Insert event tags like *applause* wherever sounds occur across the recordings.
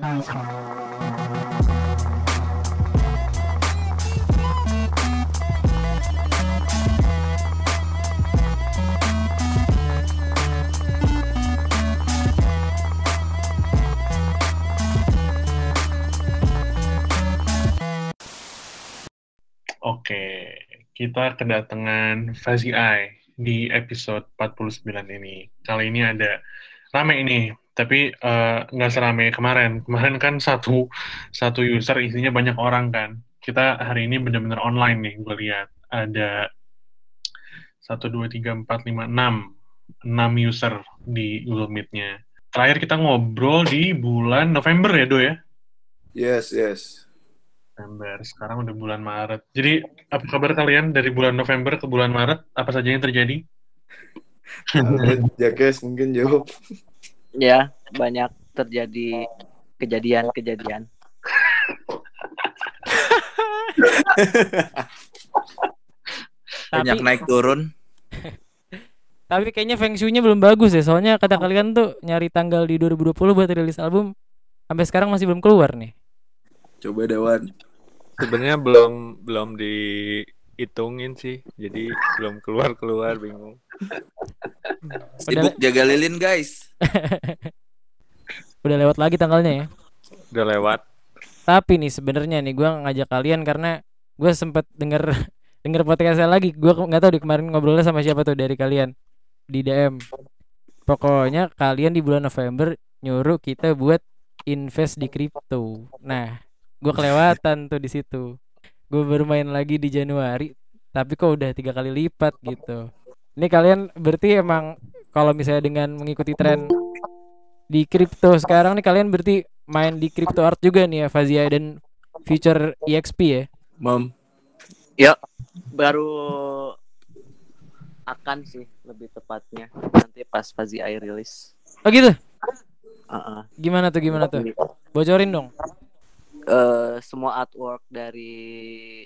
Oke, kita kedatangan Fazi Ai di episode 49 ini. Kali ini ada rame ini, tapi eh, nggak serame kemarin. Kemarin kan satu satu user isinya banyak orang kan. Kita hari ini benar-benar online nih, gue lihat ada satu dua tiga empat lima enam enam user di Google Meet-nya. Terakhir kita ngobrol di bulan November ya, Do ya? Yes, yes. November. Sekarang udah bulan Maret. Jadi, apa kabar kalian dari bulan November ke bulan Maret? Apa saja yang terjadi? Jakes mungkin jawab. Ya, banyak terjadi kejadian-kejadian. *laughs* Banyak Tapi, naik turun. *laughs* tapi kayaknya feng shui-nya belum bagus ya. Soalnya kata kalian tuh nyari tanggal di 2020 buat rilis album sampai sekarang masih belum keluar nih. Coba Dewan. Sebenarnya belum belum dihitungin sih. Jadi belum keluar-keluar bingung. Sibuk jaga lilin guys. *laughs* Udah lewat lagi tanggalnya ya. Udah lewat. Tapi nih sebenarnya nih gua ngajak kalian karena gue sempet denger *laughs* denger podcast saya lagi. Gua nggak tahu di kemarin ngobrolnya sama siapa tuh dari kalian di DM. Pokoknya kalian di bulan November nyuruh kita buat invest di kripto. Nah, gue kelewatan tuh di situ. Gue baru main lagi di Januari, tapi kok udah tiga kali lipat gitu. Ini kalian berarti emang kalau misalnya dengan mengikuti tren di kripto sekarang nih kalian berarti main di crypto art juga nih ya Fazia dan Future EXP ya. Mam. Baru akan sih lebih tepatnya nanti pas Fazi Air rilis. Oh gitu. Uh-uh. Gimana tuh gimana tuh? Bocorin dong. Eh, semua artwork dari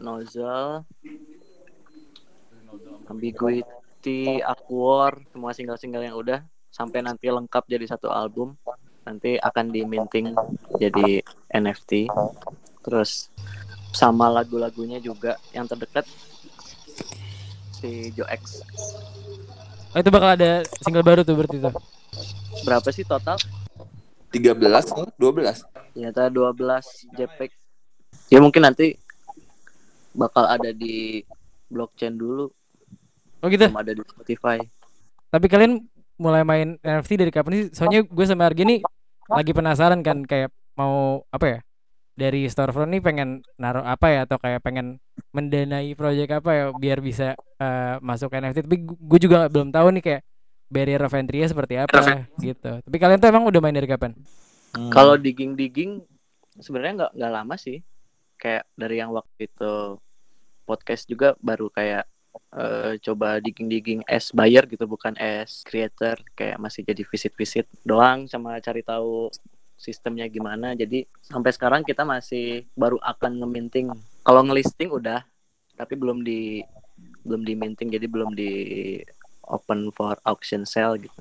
Nozzle, Ambiguity, Aquar, semua single-single yang udah sampai nanti lengkap jadi satu album. Nanti akan di minting jadi NFT. Terus sama lagu-lagunya juga yang terdekat si Joe X. Oh, itu bakal ada single baru tuh berarti tuh. Berapa sih total? 13 oh, 12. Ternyata 12 JPEG. Ya mungkin nanti bakal ada di blockchain dulu, Oh gitu. belum ada di Spotify. Tapi kalian mulai main NFT dari kapan sih? Soalnya gue sama Argi nih lagi penasaran kan kayak mau apa ya? Dari storefront nih pengen naruh apa ya atau kayak pengen mendanai proyek apa ya biar bisa eh, masuk ke NFT. Tapi gue juga belum tahu nih kayak barrier of entry-nya seperti apa gitu. Tapi kalian tuh emang udah main dari kapan? Hmm. Kalau digging-digging sebenarnya nggak nggak lama sih. Kayak dari yang waktu itu podcast juga baru kayak eh, coba digging-digging as buyer gitu bukan as creator kayak masih jadi visit-visit doang sama cari tahu sistemnya gimana. Jadi sampai sekarang kita masih baru akan ngeminting. Kalau ngelisting udah tapi belum di belum di minting jadi belum di open for auction sale gitu.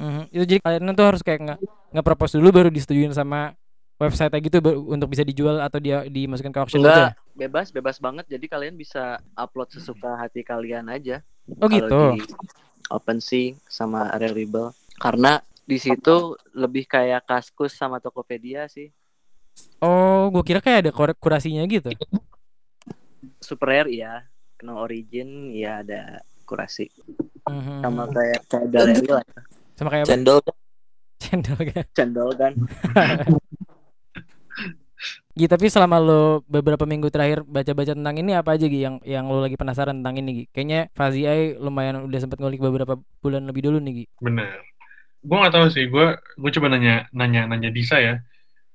Mhm. Itu jadi kalian tuh harus kayak nge nge-propose dulu baru disetujuin sama website gitu untuk bisa dijual atau dia dimasukkan ke auction gitu Enggak, ya? bebas, bebas banget. Jadi kalian bisa upload sesuka hati kalian aja. Oh Kalau gitu. di OpenSea sama Reliable. Karena di situ lebih kayak Kaskus sama Tokopedia sih. Oh, gue kira kayak ada kurasinya gitu. Super Rare ya, Kena Origin ya ada kurasi. Mhm. Sama kayak kayak Galeri lah, sama kayak Cendol *laughs* cendol kan. cendol kan. *laughs* Gi, tapi selama lo beberapa minggu terakhir baca-baca tentang ini apa aja Gi yang yang lo lagi penasaran tentang ini Gi? Kayaknya Fazi Ai lumayan udah sempat ngulik beberapa bulan lebih dulu nih Gi. Bener. Gue nggak tahu sih. Gue gue coba nanya nanya nanya Disa ya.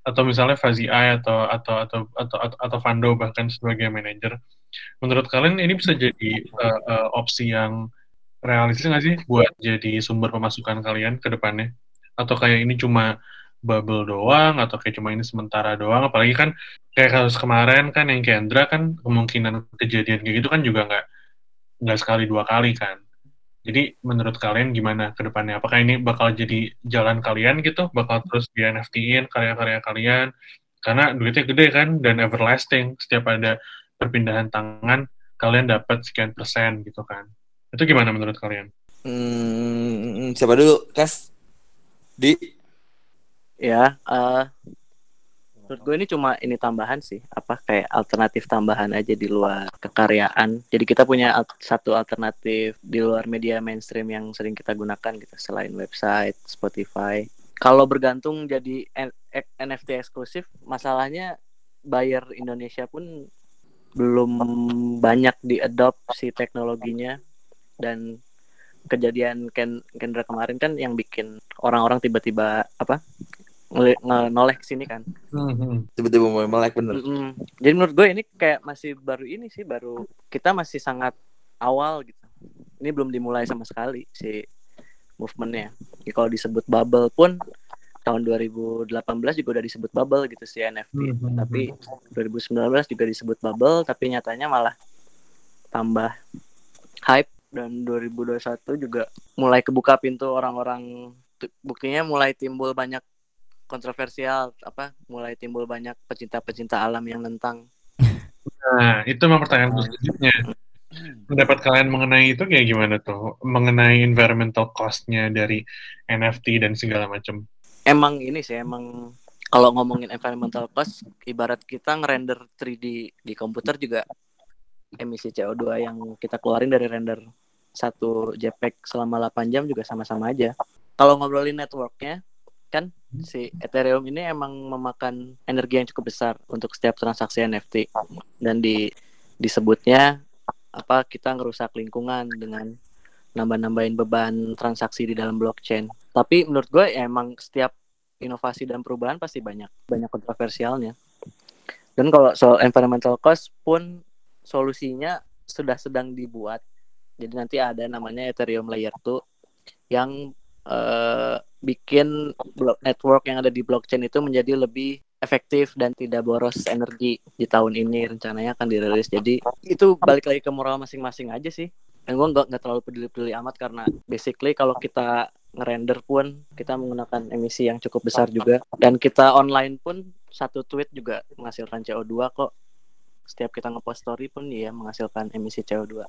Atau misalnya Fazi Ai atau atau atau atau atau, atau Vando bahkan sebagai manajer. Menurut kalian ini bisa jadi eh, eh, opsi yang realistis nggak sih buat jadi sumber pemasukan kalian ke depannya? Atau kayak ini cuma bubble doang atau kayak cuma ini sementara doang apalagi kan kayak kasus kemarin kan yang Kendra kan kemungkinan kejadian kayak gitu kan juga nggak nggak sekali dua kali kan Jadi menurut kalian gimana ke depannya? Apakah ini bakal jadi jalan kalian gitu? Bakal terus di NFT-in karya-karya kalian? Karena duitnya gede kan dan everlasting. Setiap ada perpindahan tangan, kalian dapat sekian persen gitu kan. Itu gimana menurut kalian? Hmm, siapa dulu? Kas? Di? Ya, eh menurut gue ini cuma ini tambahan sih, apa kayak alternatif tambahan aja di luar kekaryaan. Jadi kita punya al- satu alternatif di luar media mainstream yang sering kita gunakan gitu, selain website, Spotify. Kalau bergantung jadi N- NFT eksklusif, masalahnya buyer Indonesia pun belum banyak diadopsi teknologinya dan kejadian Ken Kendra kemarin kan yang bikin orang-orang tiba-tiba apa noleh ke sini kan. Tiba-tiba mau melek bener. Mm-mm. Jadi menurut gue ini kayak masih baru ini sih, baru kita masih sangat awal gitu. Ini belum dimulai sama sekali si movementnya. Ya, kalau disebut bubble pun tahun 2018 juga udah disebut bubble gitu si NFT. Mhm. Tapi 2019 juga disebut bubble, tapi nyatanya malah tambah hype dan 2021 juga mulai kebuka pintu orang-orang buktinya mulai timbul banyak kontroversial apa mulai timbul banyak pecinta-pecinta alam yang nentang Nah, itu memang pertanyaan selanjutnya. Pendapat kalian mengenai itu kayak gimana tuh? Mengenai environmental cost-nya dari NFT dan segala macam. emang ini sih emang kalau ngomongin environmental cost ibarat kita ngerender 3D di komputer juga emisi CO2 yang kita keluarin dari render satu JPEG selama 8 jam juga sama-sama aja kalau ngobrolin networknya kan si Ethereum ini emang memakan energi yang cukup besar untuk setiap transaksi NFT dan di disebutnya apa kita ngerusak lingkungan dengan nambah-nambahin beban transaksi di dalam blockchain. Tapi menurut gue ya emang setiap inovasi dan perubahan pasti banyak banyak kontroversialnya. Dan kalau soal environmental cost pun solusinya sudah sedang dibuat. Jadi nanti ada namanya Ethereum Layer 2 yang eh, bikin network yang ada di blockchain itu menjadi lebih efektif dan tidak boros energi di tahun ini rencananya akan dirilis. Jadi itu balik lagi ke moral masing-masing aja sih. Dan gue nggak terlalu peduli-peduli amat karena basically kalau kita ngerender pun kita menggunakan emisi yang cukup besar juga dan kita online pun satu tweet juga menghasilkan CO2 kok. Setiap kita ngepost story pun ya menghasilkan emisi CO2.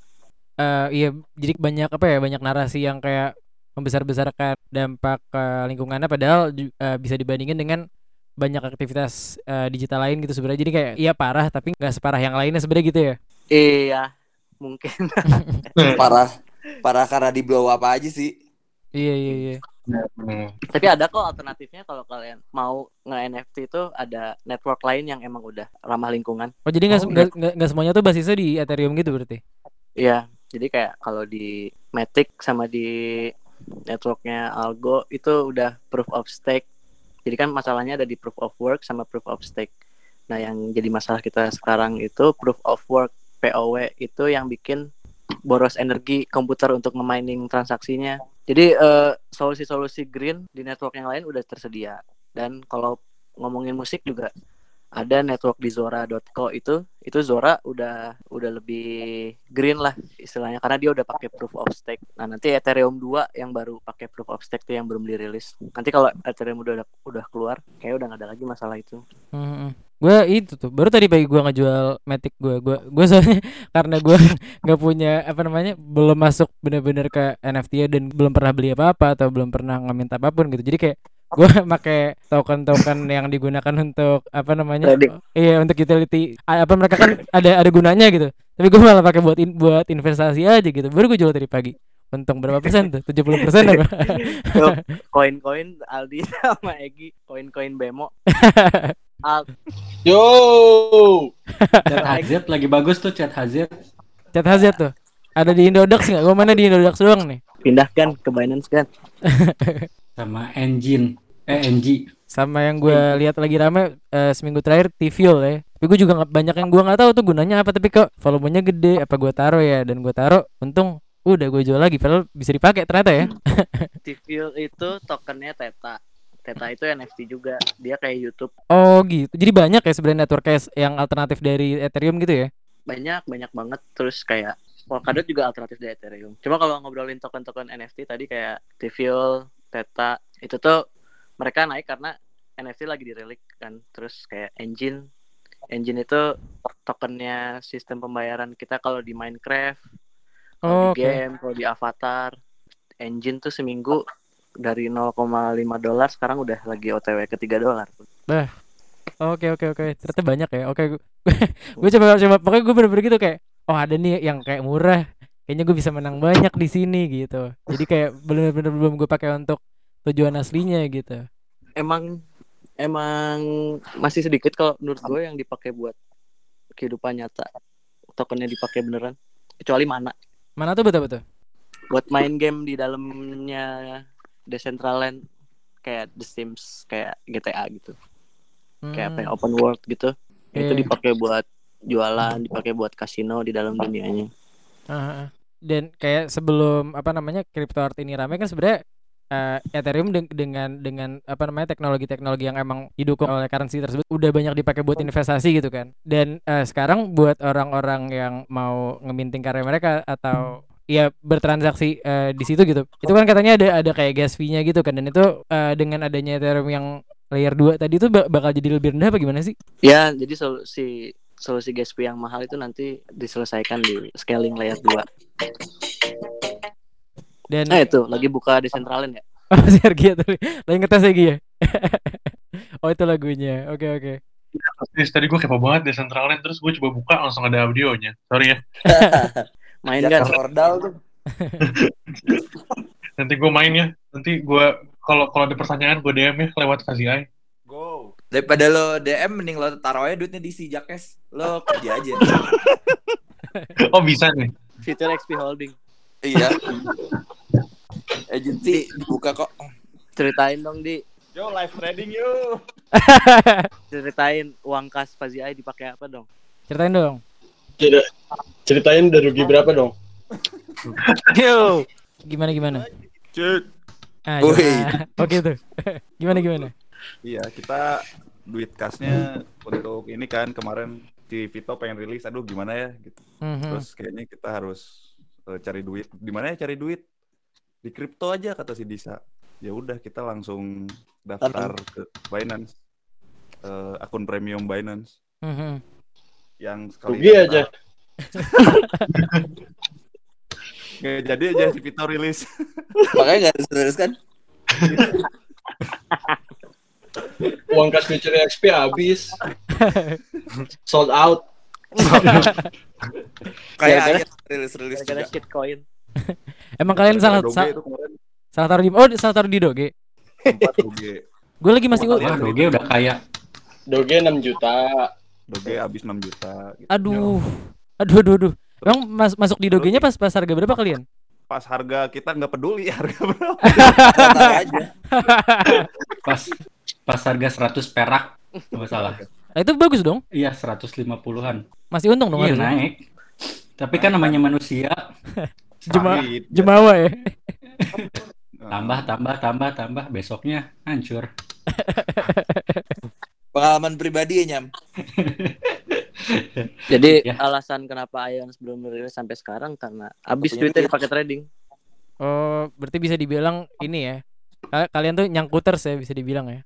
Eh, iya jadi banyak apa ya banyak narasi yang kayak membesar-besarkan dampak ke lingkungannya padahal eh, bisa dibandingin dengan banyak aktivitas eh, digital lain gitu sebenarnya jadi kayak iya parah tapi nggak separah yang lainnya sebenarnya gitu ya Iya, mungkin. *laughs* Parah. Parah karena di blow apa aja sih. iya iya iya Hmm. Tapi ada kok alternatifnya kalau kalian mau nge-NFT itu ada network lain yang emang udah ramah lingkungan. oh jadi nggak Oh, nggak- nggak semuanya tuh basisnya di Ethereum gitu berarti Iya, jadi kayak kalau di Matic sama di networknya Algo itu udah proof of stake. Jadi kan masalahnya ada di proof of work sama proof of stake. Nah, yang jadi masalah kita sekarang itu proof of work POW itu yang bikin boros energi komputer untuk memining transaksinya. Jadi eh, solusi-solusi green di network yang lain udah tersedia. Dan kalau ngomongin musik juga ada network di Zora.co itu itu Zora udah udah lebih green lah istilahnya karena dia udah pakai proof of stake. Nah, nanti Ethereum 2 yang baru pakai proof of stake tuh yang belum dirilis. Nanti kalau Ethereum udah udah keluar, kayak udah nggak ada lagi masalah itu. gue itu tuh baru tadi pagi gue ngejual Matic gue gue gue soalnya *laughs* karena gue *laughs* nggak punya apa namanya belum masuk bener-bener ke NFT -nya dan belum pernah beli apa-apa atau belum pernah ngeminta apa pun gitu jadi kayak *laughs* gue pakai token-token yang digunakan untuk apa namanya Trading. iya untuk utility A- apa mereka kan ada ada gunanya gitu tapi gue malah pakai buat in- buat investasi aja gitu baru gue jual tadi pagi untung berapa persen tuh 70 persen apa *laughs* Koin-koin Aldi *laughs* sama Egi, koin-koin Bemo. Al Yo. Chat HZ lagi bagus tuh chat HZ. Chat Hazard tuh ada di Indodax nggak gue mana di Indodax doang nih pindahkan ke Binance kan. Sama engine eh NG sama yang gue lihat lagi rame eh, seminggu terakhir TVL ya tapi gue juga nggak banyak yang gue nggak tahu tuh gunanya apa tapi kok volumenya gede apa gue taruh ya dan gue taruh untung udah gue jual lagi padahal bisa dipakai ternyata ya *laughs* Tivil itu tokennya Theta. Theta itu NFT juga. Dia kayak YouTube. oh gitu jadi banyak ya sebenarnya network yang alternatif dari Ethereum gitu ya Banyak, banyak banget. Terus kayak Polkadot juga alternatif dari Ethereum. Cuma kalau ngobrolin token-token NFT tadi kayak Tiviol, Theta, itu tuh mereka naik karena NFT lagi dirilik kan. Terus kayak Engine, Engine itu tokennya sistem pembayaran kita kalau di Minecraft, kalau Oh, di game, kalau di Avatar. Engine tuh seminggu dari 0,5 dolar sekarang udah lagi OTW ke 3 dolar. Oke oke oke. Ternyata banyak ya. Oke. Gue *laughs* coba coba pokoknya gue bener-bener gitu kayak oh ada nih yang kayak murah. Kayaknya gue bisa menang banyak di sini gitu. Jadi *laughs* kayak bener-bener belum gue pakai untuk tujuan aslinya gitu. Emang emang masih sedikit kalau menurut gue yang dipakai buat kehidupan nyata. Tokennya dipakai beneran. Kecuali mana? Mana tuh betul betul. buat main game di dalamnya Decentraland kayak The Sims kayak GTA gitu kayak apa ya, open world gitu itu Iya. dipakai buat jualan dipakai buat kasino di dalam dunianya ah. Dan kayak sebelum apa namanya crypto art ini ramai kan sebenarnya eh, Ethereum deng- dengan dengan apa namanya teknologi-teknologi yang emang didukung oleh currency tersebut udah banyak dipakai buat investasi gitu kan. Dan eh, sekarang buat orang-orang yang mau ngeminting karya mereka atau ya bertransaksi eh, di situ gitu. Itu kan katanya ada ada kayak gas fee-nya gitu kan dan itu eh, dengan adanya Ethereum yang layer 2 tadi itu ba- bakal jadi lebih rendah apa gimana sih? ya jadi solusi solusi gas fee yang mahal itu nanti diselesaikan di scaling layer 2 Dan nah itu lagi buka Decentraland ya *laughs* Oh, ya tadi. Lagi ngetes lagi ya? *laughs* oh, itu lagunya. Oke, oke. Terus tadi gue kepo banget Decentraland terus gue coba buka langsung ada audionya. Sorry ya. *laughs* main kan Ordal tuh. Nanti gue main ya. Nanti gue kalau kalau ada pertanyaan gue DM ya lewat Fazi Ai. Go. Daripada lo DM mending lo taruh aja duitnya di si Jakes. Lo kerja aja. *laughs* Oh bisa nih. Future XP Holding iya. Agency dibuka kok. ceritain dong di Yo live trading yuk. *laughs* ceritain uang kas Fazi Ai dipakai apa dong Ceritain dong. Cer- Ceritain udah rugi berapa dong? *laughs* Yo. Gimana gimana? Cut. Ah, jangan. Oke tuh. gimana gimana? Iya, kita duit kasnya untuk ini kan kemarin si Vito pengen rilis, aduh gimana ya gitu. Mhm. Terus kayaknya kita harus eh, cari duit. Di mana ya cari duit? Di kripto aja kata si Disa. Ya udah kita langsung daftar ke Binance. Eh, akun premium Binance Mhm. yang sekali Rugi aja. *laughs* Nggak jadi aja si Vito rilis. Makanya gak harus kan? *laughs* Uang kas future XP habis. Sold out. Kayak rilis-rilis gara-gara juga. shitcoin *laughs* Emang kalian salah sa- salah taruh di Oh, salah taruh di Doge. Gue lagi masih Wah, Doge udah kaya. Doge 6 juta. Doge habis 6 juta. gitu. Aduh. Aduh, aduh, aduh. Emang mas- masuk di Doge-nya pas pas harga berapa kalian? Pas harga kita nggak peduli harga berapa. Aja. Pas *laughs* pas harga 100 perak. Nggak masalah. Nah, itu bagus dong. Iya, 150-an. Masih untung dong Iya, naik. Tapi kan namanya manusia, *laughs* Jema. Jemawa ya. *laughs* tambah tambah tambah tambah besoknya hancur. *laughs* Pengalaman pribadi ya nyam. Jadi Ya. alasan kenapa Ions belum merilis sampai sekarang karena habis duitnya duit. dipakai trading. Oh, berarti bisa dibilang ini ya. Ka- Kalian tuh nyangkuters ya bisa dibilang ya.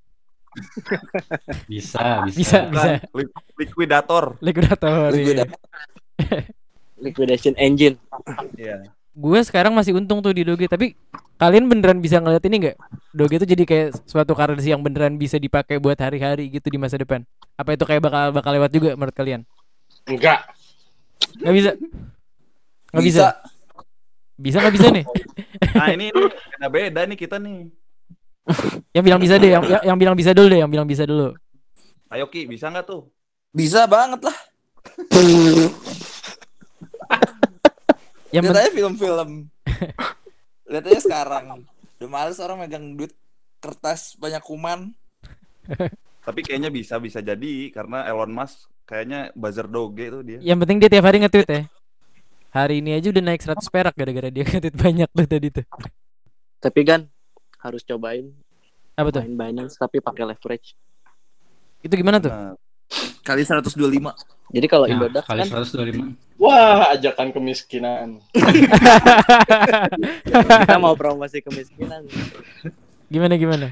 Bisa, bisa. Bisa, bisa. li- likuidator. Likuidator. Lu iya. udah Liquidation engine. Iya. Gue sekarang masih untung tuh di Doge, tapi kalian beneran bisa ngeliat ini nggak? Doge itu jadi kayak suatu currency yang beneran bisa dipakai buat hari-hari gitu di masa depan. Apa itu kayak bakal bakal lewat juga menurut kalian? Enggak. Nggak bisa. Nggak bisa. bisa. Bisa nggak bisa nih? Nah ini ini beda-beda nih kita nih. *laughs* Yang bilang bisa deh, yang, yang, yang bilang bisa dulu deh, yang bilang bisa dulu. Ayo Ki, bisa nggak tuh? Bisa banget lah. *laughs* Yang Lihat aja film-film. Lihat aja sekarang. Udah males orang megang duit kertas banyak kuman. Tapi kayaknya bisa bisa jadi karena Elon Musk kayaknya buzzer doge tuh dia. yang penting dia tiap hari nge-tweet ya. Hari ini aja udah naik 100 perak gara-gara dia nge-tweet banyak tuh tadi tuh. Tapi kan harus cobain Apa tuh? main Binance tapi pakai leverage. Itu gimana tuh? Nah, Kali 125. Jadi kalau Ya, Indodax kali kan 125. Wah, ajakan kemiskinan. *laughs* kita mau promosi kemiskinan. Gimana gimana?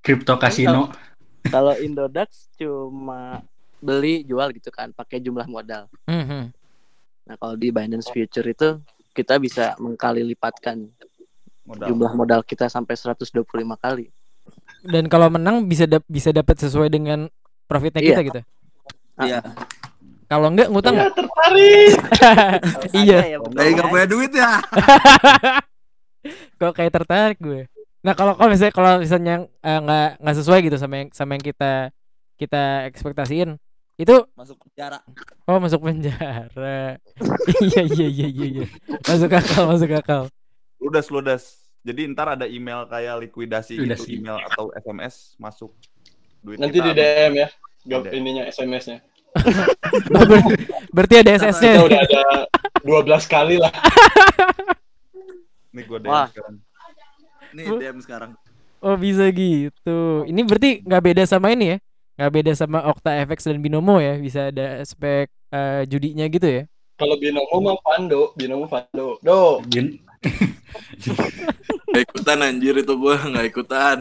Crypto casino. Kalau Indodax cuma beli jual gitu kan, pakai jumlah modal. Mhm. Nah kalau di Binance Future itu kita bisa mengkali lipatkan Modal. jumlah modal kita sampai 125 kali. Dan kalau menang bisa dap- bisa dapat sesuai dengan profitnya Iya. kita gitu. Iya. Kalau enggak ngutang Ya, nggak? tertarik. *laughs* Iya. Ada ya, bener Lagi ya. nggak punya duit ya. *laughs* Kok kayak tertarik gue. Nah kalau kalau misalnya kalau misalnya eh, nggak nggak sesuai gitu sama yang sama yang kita kita ekspektasiin itu Masuk penjara. oh masuk penjara. *laughs* iya iya iya iya iya. Masuk akal masuk akal. Ludas ludas. Jadi ntar ada email kayak likuidasi, Likuidasi. gitu, email atau SMS masuk duit Nanti kita. di DM ya. Gap Ada. ininya SMS-nya. *laughs* Oh, ber- berarti ada SS-nya. Kita udah ada 12 kali lah. *laughs* Nih gue DM Wah. sekarang. Nih DM sekarang. Oh bisa gitu. Ini berarti nggak beda sama ini ya? Nggak beda sama Okta FX dan Binomo ya? Bisa ada spek eh, judinya gitu ya? Kalau binomo mah Pando, binomo Pando. Do. Bin- Gak ikutan anjir itu gue nggak ikutan.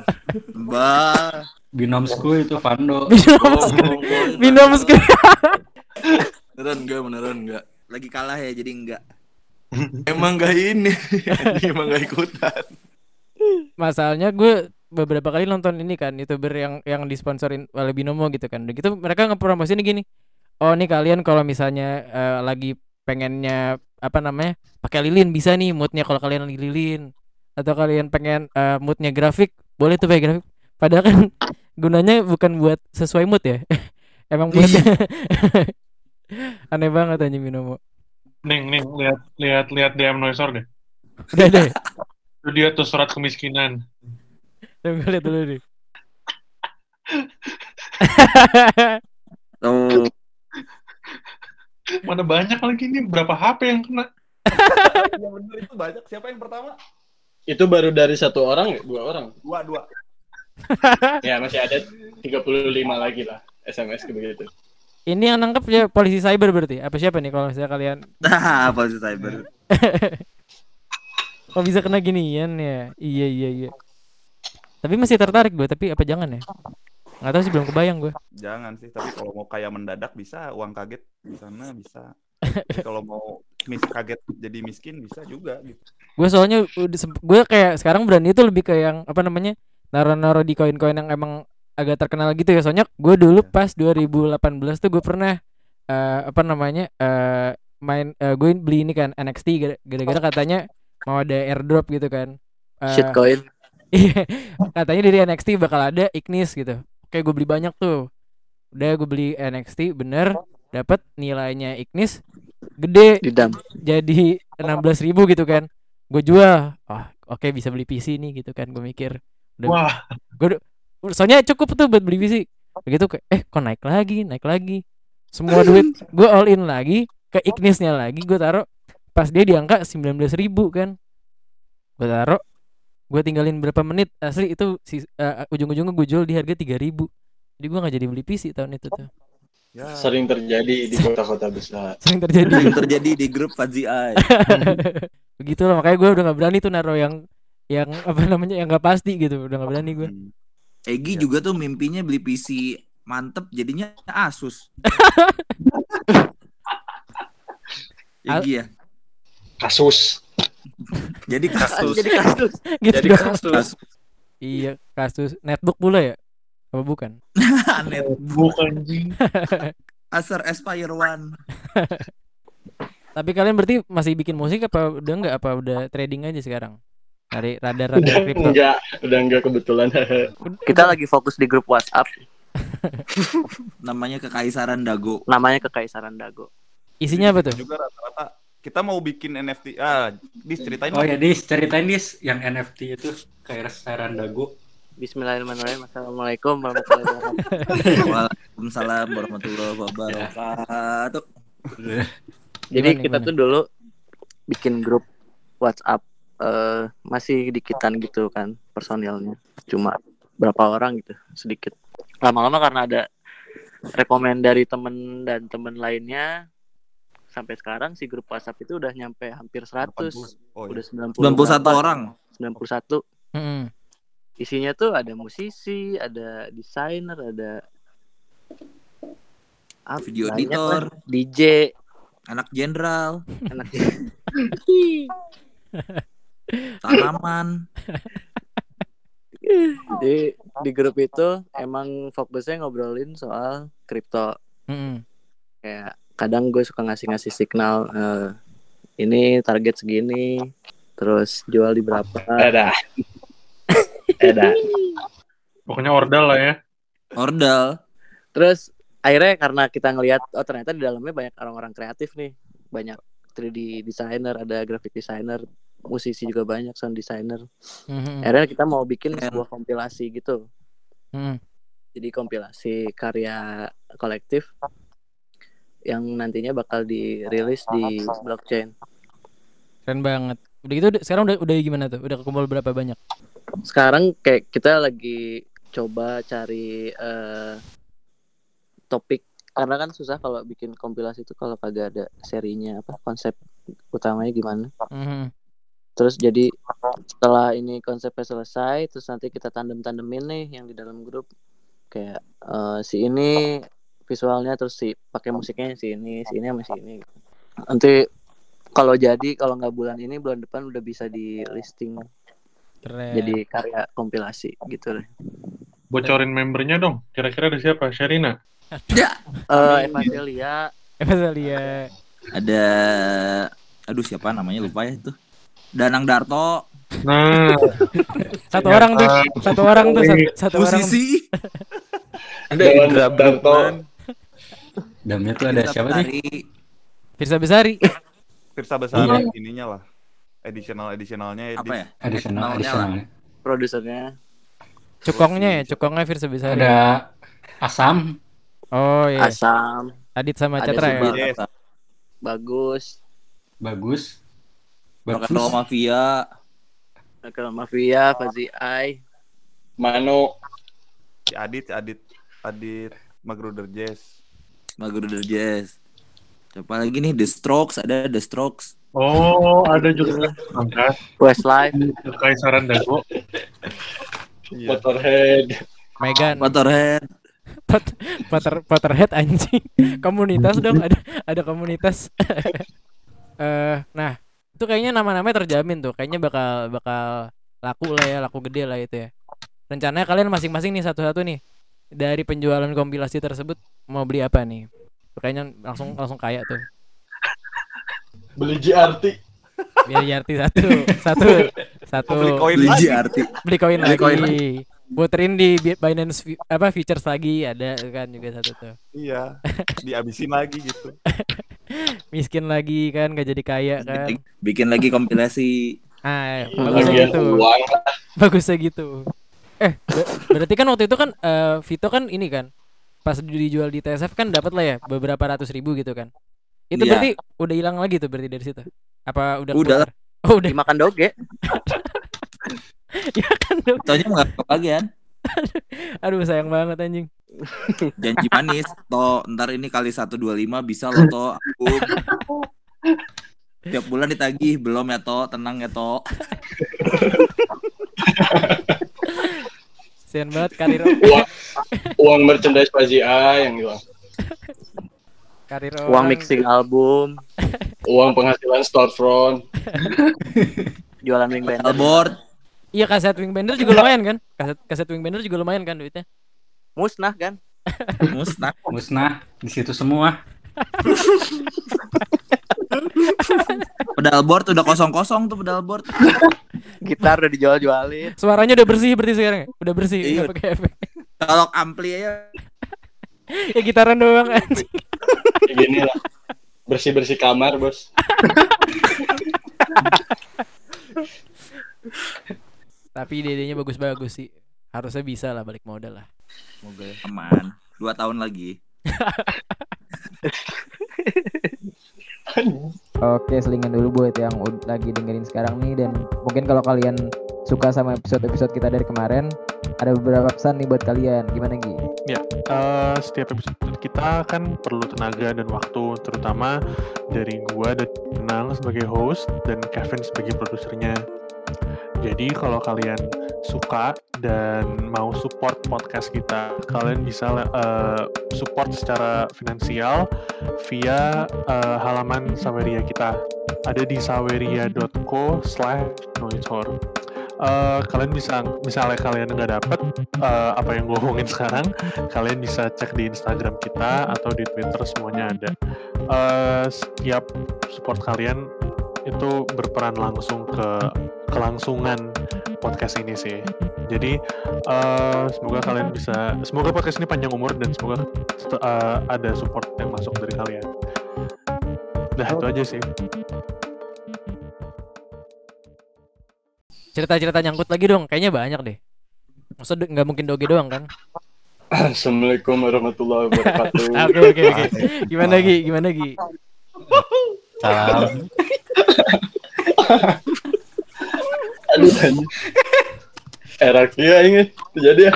Bah. Binomsku itu Vando. *laughs* Bohong. Binomo Beneran enggak, beneran enggak. Lagi kalah ya jadi enggak. Emang gak ini, emang gak ikutan. Masalahnya gue beberapa kali nonton ini kan youtuber yang yang disponsorin oleh Binomo gitu kan. Udah gitu mereka ngepromosin gini. Oh nih kalian kalau misalnya eh, lagi pengennya apa namanya pakai lilin bisa nih moodnya kalau kalian lagi lilin atau kalian pengen eh, moodnya grafik boleh tuh pakai grafik. Padahal kan *laughs* gunanya bukan buat sesuai mood ya. *laughs* Emang buat *laughs* aneh banget aja Binomo. Ning, ning, lihat lihat lihat DM Noisor deh. Udah deh. Itu dia tuh surat kemiskinan. Coba gue lihat dulu nih. Oh, Mana banyak lagi nih berapa HP yang kena? *laughs* Iya bener itu banyak. Siapa yang pertama? Itu baru dari satu orang ya? Dua orang. Dua dua. *laughs* Ya, masih ada 35 lagi lah SMS begitu. Ini yang nangkep ya polisi cyber berarti. Apa siapa nih kalau misalnya kalian nah, polisi cyber. *laughs* Oh bisa kena ginian ya Iya iya iya Tapi masih tertarik gue Tapi apa jangan ya Gak tahu sih belum kebayang gue Jangan sih, tapi kalau mau kaya mendadak bisa, uang kaget di sana bisa. *laughs* Kalau mau mis kaget jadi miskin bisa juga gitu. Gue soalnya Gue kayak sekarang berani itu lebih ke yang Apa namanya Naro-naro di koin-koin yang emang Agak terkenal gitu ya Soalnya gue dulu Iya. pas 2018 tuh gue pernah eh, Apa namanya eh, Main eh, Gue beli ini kan NXT gara- Gara-gara katanya Mau ada airdrop gitu kan Eh, Shitcoin. *laughs* Iya, katanya dari NXT bakal ada Ignis gitu. Oke, gue beli banyak tuh. Udah gue beli NXT, bener, dapat nilainya Ignis gede Didam. jadi 16.000 ribu gitu kan. Gue jual. Oh, oke bisa beli PC nih gitu kan. Gue mikir. Udah, Wah, soalnya cukup tuh buat beli PC. Begitu kayak eh kok naik lagi, naik lagi. Semua duit gue all in lagi ke Ignisnya lagi gue taruh pas dia di angka 19.000 ribu kan. Gue taruh gue tinggalin berapa menit asli itu si eh, ujung-ujungnya gue jual di harga 3000 jadi gue nggak jadi beli PC tahun itu tuh Ya, Sering terjadi di kota-kota besar. *laughs* sering terjadi Yang terjadi di grup Fadzi Ai. *laughs* begitu lah makanya gue udah nggak berani tuh naro yang yang apa namanya yang nggak pasti gitu udah nggak berani gue hmm. Egi juga tuh mimpinya beli PC mantep jadinya Asus. *laughs* Egi ya. Kasus. Jadi kasus. Jadi kasus. gitu Jadi dong. kasus. iya kasus netbook pula ya apa bukan *laughs* Net. bukan anjing. *laughs* Acer Aspire One. *laughs* tapi kalian berarti masih bikin musik apa udah nggak apa udah trading aja sekarang dari radar radar kripto enggak, udah enggak kebetulan. Kita lagi fokus di grup WhatsApp. Namanya Kekaisaran Dago. Namanya Kekaisaran Dago. isinya apa tuh Juga rata-rata kita mau bikin NFT. Ah, dis ceritain. Oh ya Dis, ceritain Dis yang NFT itu kayak restoran dagu. Bismillahirrahmanirrahim. Assalamualaikum warahmatullahi wabarakatuh. Waalaikumsalam warahmatullahi wabarakatuh. Jadi Gimana, kita gimana? tuh dulu bikin grup WhatsApp eh masih dikitan gitu kan personilnya. Cuma berapa orang gitu, sedikit. Lama-lama karena ada rekomend dari temen dan temen lainnya sampai sekarang si grup WhatsApp itu udah nyampe hampir 100 Oh, iya. udah 90 91 berapa? orang. 91 Mm-mm. isinya tuh ada musisi ada desainer ada apa Video editor. lah. DJ Anak jenderal, anak *laughs* tanaman. di di grup itu emang fokusnya ngobrolin soal kripto Mm-mm. kayak kadang gue suka ngasih-ngasih signal eh, ini target segini terus jual di berapa Ada. Ada. Pokoknya ordal lah ya. Ordal. terus akhirnya karena kita ngelihat oh ternyata di dalamnya banyak orang-orang kreatif nih banyak 3D designer ada graphic designer musisi juga banyak sound designer Mhm. akhirnya kita mau bikin sebuah kompilasi gitu Mhm. jadi kompilasi karya kolektif yang nantinya bakal dirilis di blockchain Keren banget. Udah gitu sekarang udah udah gimana tuh? Udah kekumpul berapa banyak? sekarang kayak kita lagi coba cari eh, topik karena kan susah kalau bikin kompilasi itu kalau kagak ada serinya apa konsep utamanya gimana Mhm. terus jadi setelah ini konsepnya selesai terus nanti kita tandem tandemin nih yang di dalam grup kayak eh, si ini visualnya terus si pakai musiknya si ini si ini sama si ini gitu. nanti kalau jadi kalau nggak bulan ini bulan depan udah bisa di listing Keren. jadi karya kompilasi gitu deh Bocorin membernya dong. Kira-kira ada siapa? Sherina? Eh Eva Celia Eva Celia. Ada aduh siapa namanya lupa ya itu. Danang Darto, Nah, Satu orang tuh, satu orang tuh, satu, satu orang. musisi. *laughs* Ada Indra Darto. Dalamnya tuh ada siapa sih? Tari. Firsa Besari. Firsa besar Iya. ininya lah. Additional additionalnya Apa ya? Additional, Namanya additional. produsernya Cukongnya ya, cukongnya Firsa Besari. Ada Asam, Oh iya. Asam Adit sama ada Catra ya. Yes. bagus bagus. Bagus. Mafia, Nakal Mafia Fazi Ai Mano. Si Adit, Adit, Adit Magruder Jazz. Magruder Jazz. Siapa lagi nih? The Strokes, ada The Strokes. oh ada juga angkat Westlife Kaisaran Dago. Iya. Motorhead. Megan. Motorhead. Pot- Potter Potterhead anjing. Komunitas dong, ada ada komunitas. *laughs* Eh, nah, itu kayaknya nama-namanya terjamin tuh. Kayaknya bakal bakal laku lah ya, laku gede lah itu ya. Rencananya kalian masing-masing nih satu-satu nih dari penjualan kompilasi tersebut mau beli apa nih? Kayaknya langsung langsung kaya tuh. Beli GRT. Biar Yarti satu, satu, satu. Beli koin Beli lagi. GRT. beli koin Beli lagi. koin Puterin di Bi- Binance apa features lagi ada kan juga satu tuh. Iya. Dihabisin lagi gitu. *laughs* Miskin lagi kan gak jadi kaya kan. Bikin, bikin lagi kompilasi. Ah, bagusnya Bagian gitu. uang. Bagusnya gitu. Eh, ber- berarti kan waktu itu kan eh, Vito kan ini kan pas dijual di TSF kan dapat lah ya beberapa ratus ribu gitu kan. Itu Iya. berarti udah hilang lagi tuh berarti dari situ. Apa udah Udah. keluar? Oh, udah. dimakan doge *laughs* ya kan. dong. Taunya nggak kebagian. *laughs* Aduh sayang banget anjing. *laughs* Janji manis. To, ntar ini kali 125 bisa lo to. Aku. Tiap bulan ditagih, belum ya to, tenang ya to. Sian banget karir *laughs* Uang, uang merchandise Fazi A yang hilang. karir uang orang. mixing album *laughs* Uang penghasilan storefront. *laughs* jualan wing band Albert, Iya kaset Wingbender juga lumayan kan? Kaset kaset Wingbender juga lumayan kan duitnya? musnah kan musnah. Musnah di situ semua. *laughs* Pedal board udah kosong-kosong tuh pedal board. *laughs* gitar udah dijual-jualin Suaranya udah bersih berarti sekarang ya? Udah bersih Iya. nggak pakai efek. Kalau ampli aja *laughs* ya gitaran doang anjing. Kayak gini lah. Bersih-bersih kamar, Bos. Tapi ide-idenya bagus-bagus sih. Harusnya bisa lah balik modal lah. Semoga ya. aman. Dua tahun lagi. Oke, selingan dulu buat yang lagi dengerin sekarang nih dan mungkin kalau kalian suka sama episode-episode kita dari kemarin, ada beberapa pesan nih buat kalian. Gimana Gi? eh, setiap episode kita kan perlu tenaga dan waktu, terutama dari gua dan Nang sebagai host dan Kevin sebagai produsernya. Jadi kalau kalian suka dan mau support podcast kita, kalian bisa eh, support secara finansial via eh, halaman Saweria kita. Ada di saweria.co slash. Eh, kalian bisa misalnya kalian nggak dapet eh, apa yang gue omongin sekarang, kalian bisa cek di Instagram kita atau di Twitter semuanya ada. Eh, setiap support kalian itu berperan langsung ke kelangsungan podcast ini sih. Jadi eh, semoga kalian bisa, semoga podcast ini panjang umur dan semoga eh, ada support yang masuk dari kalian. Nah itu aja sih. Cerita-cerita nyangkut lagi dong, kayaknya banyak deh. Maksud nggak mungkin doge doang kan? Assalamualaikum warahmatullahi wabarakatuh. *laughs* Oke oke oke. Gimana Gi? Gimana Gi? *laughs* Salam. Aduh, kia ini terjadi ya.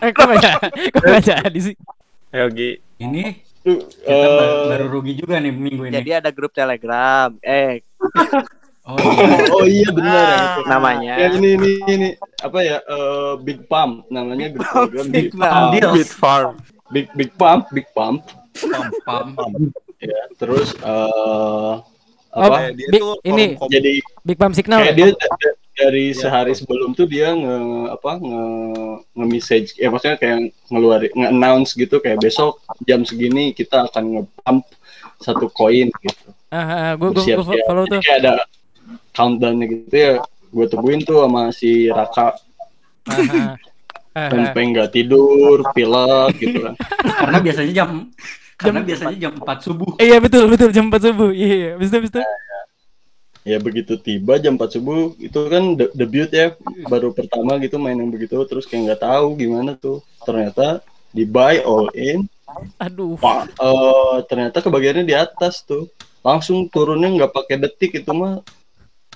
Eh kok jadi? Kok nggak jadi sih? Ayo Gi. Ini kita eh, baru rugi juga nih minggu ini. Jadi ada grup Telegram. Eh, Oh, iya. *laughs* oh iya benar ya. itu. namanya. Yang ini ini ini apa ya? eh, Big Pump namanya grup Telegram Big Big Pump. Beat Farm. Big Big Pump, Big Pump. Pam, pam. Ya, terus Oh, apa? Kayak dia Big- tuh ini. kolom- Jadi Big Pump Signal. kayak dia da- da- dari sehari sebelum tuh dia nge apa nge nge message ya maksudnya kayak ngeluarin nge announce gitu kayak besok jam segini kita akan nge pump satu koin gitu Ah, ah, gue gue Bersiap-siap. follow tuh. kayak ada countdownnya gitu ya gue tungguin tuh sama si Raka Ah, ah. Ah, ah. pengen nggak tidur pilek gitu kan *laughs* Karena biasanya jam karena biasanya jam 4 subuh. Iya betul betul jam 4 subuh. Iya, iya. Habis itu ya begitu tiba jam 4 subuh itu kan de- debut ya baru pertama gitu main yang begitu terus kayak nggak tahu gimana tuh ternyata di buy all in Aduh. Pak, eh, ternyata kebagiannya di atas tuh. Langsung turunnya nggak pakai detik itu mah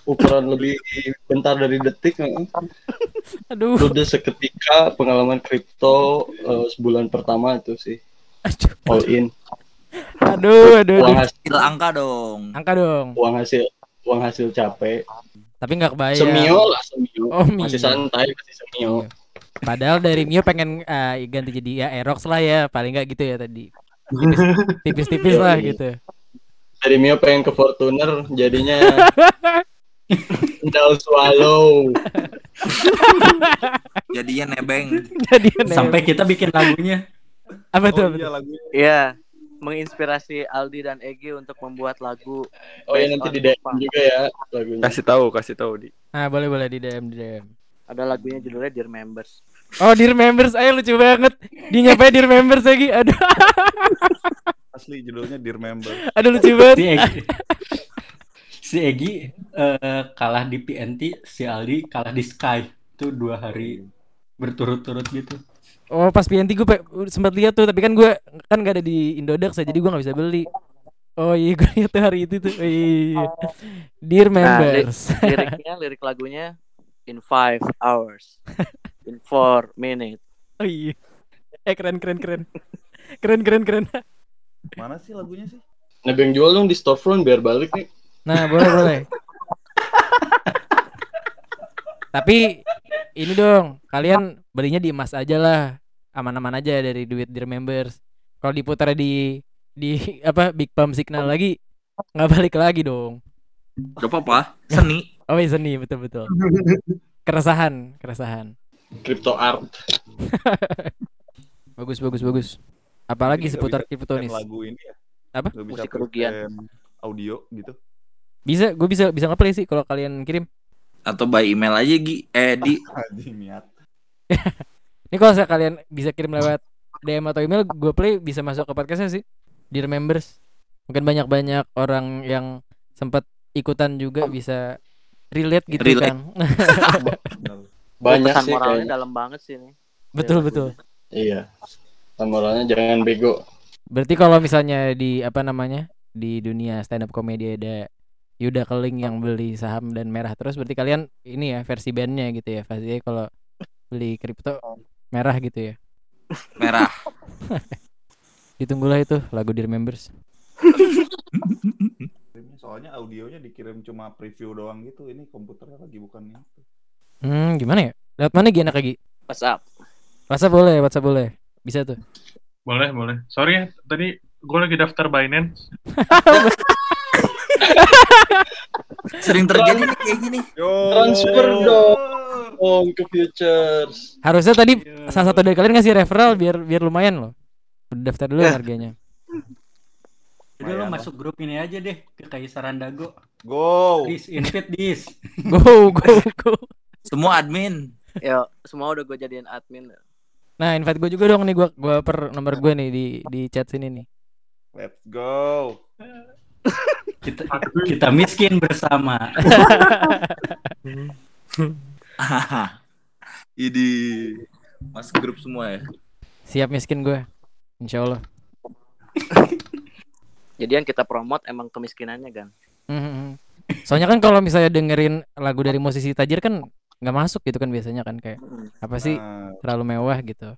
ukuran lebih bentar dari detik. heeh. Aduh. Udah seketika pengalaman kripto eh, sebulan pertama itu sih. All in. Aduh, aduh, Uang aduh. hasil, Kecil angka dong. Angka dong. uang hasil, uang hasil capek. Tapi nggak kebayang. Semio lah semio. Oh, Mio. Masih santai masih semio. Padahal dari Mio pengen ah, ganti jadi ya Aerox lah ya, paling nggak gitu ya tadi. Tipis- *laughs* Tipis-tipis lah gitu. Dari Mio pengen ke Fortuner jadinya *laughs* Sendal swallow. *laughs* Jadinya nebeng. Jadi aneh. Sampai kita bikin lagunya. Apa tuh? Oh iya lagunya. Iya, menginspirasi Aldi dan Egi untuk membuat lagu. Oh iya nanti di DM Jepang. juga ya lagunya. Kasih tahu, kasih tahu di. Nah, boleh boleh di DM di DM. Ada lagunya judulnya Dear Members. Oh, Dear Members, ayo lucu banget. Dia nyampe Dear Members lagi. Aduh, Asli judulnya Dear Member. aduh lucu banget. Si Egi, si Egi eh, kalah di PNT, si Aldi kalah di Sky. Itu dua hari berturut-turut gitu. Oh, pas PNT gue sempat lihat tuh, tapi kan gue kan gak ada di Indodax ya, jadi gue nggak bisa beli. Oh iya, gue lihat tuh hari itu tuh. Oh, iya. Dear Nah, li- Members. liriknya, lirik lagunya in five hours, in four minutes. Oh iya. Eh keren keren keren. Keren keren keren. Mana sih lagunya sih? Nebeng jual dong di storefront biar balik nih. Nah, boleh boleh. *laughs* Tapi ini dong, kalian belinya di emas aja lah. Aman-aman aja dari duit Dear Members. Kalau diputar di di *laughs* apa Big Pump Signal lagi nggak balik lagi dong. Gak apa-apa. Seni. *laughs* Oh iya seni betul betul. Keresahan, keresahan. Crypto art. *laughs* Bagus bagus bagus. Apalagi Ini seputar bisa kripto nih. pakai lagu ini ya. Apa? Bisa Musik kerugian. Audio gitu. Bisa, gue bisa bisa ngeplay sih kalau kalian kirim. Atau by email aja Gi. Eh di. *laughs* *laughs* Ini kalau saya kalian bisa kirim lewat DM atau email, gue play bisa masuk ke podcastnya sih. Dear members, mungkin banyak-banyak orang yang sempat ikutan juga bisa relate gitu Relate. kan. *laughs* Banyak Pesan sih moralnya kayaknya. dalam banget sih ini. betul betul. Iya. Pesan moralnya jangan bego. Berarti kalau misalnya di apa namanya di dunia stand up comedy ada Yuda Keling yang beli saham dan merah terus, berarti kalian ini ya versi bandnya gitu ya, pasti kalau beli kripto merah gitu ya. Merah. *laughs* Ditunggulah itu lagu di Remembers. Soalnya audionya dikirim cuma preview doang gitu. Ini komputernya lagi bukan itu. Hmm, gimana ya? Lewat mana Gi enak lagi? WhatsApp. WhatsApp boleh, WhatsApp boleh. Bisa tuh. Boleh, boleh. Sorry ya, tadi gue lagi daftar Binance. *laughs* *laughs* Sering terjadi nih kayak gini. Transfer dong ke futures. Harusnya tadi salah satu dari kalian ngasih referral biar biar lumayan loh. Daftar dulu harganya. Jadi lo masuk grup ini aja deh ke Kaisaran Dago. Go. This invite this. *laughs* Go, go, go. Semua admin. Yo, semua udah gue jadiin admin. Nah, invite gue juga dong nih gua gua per nomor gue nih di di chat sini nih. Let's go. *laughs* Kita kita miskin bersama. *laughs* Ini masuk grup semua ya. Siap miskin gue. Insya Allah. *laughs* Jadi yang kita promote emang kemiskinannya kan. Soalnya kan kalau misalnya dengerin lagu dari musisi tajir kan nggak masuk gitu kan biasanya kan kayak apa sih Nah, terlalu mewah gitu.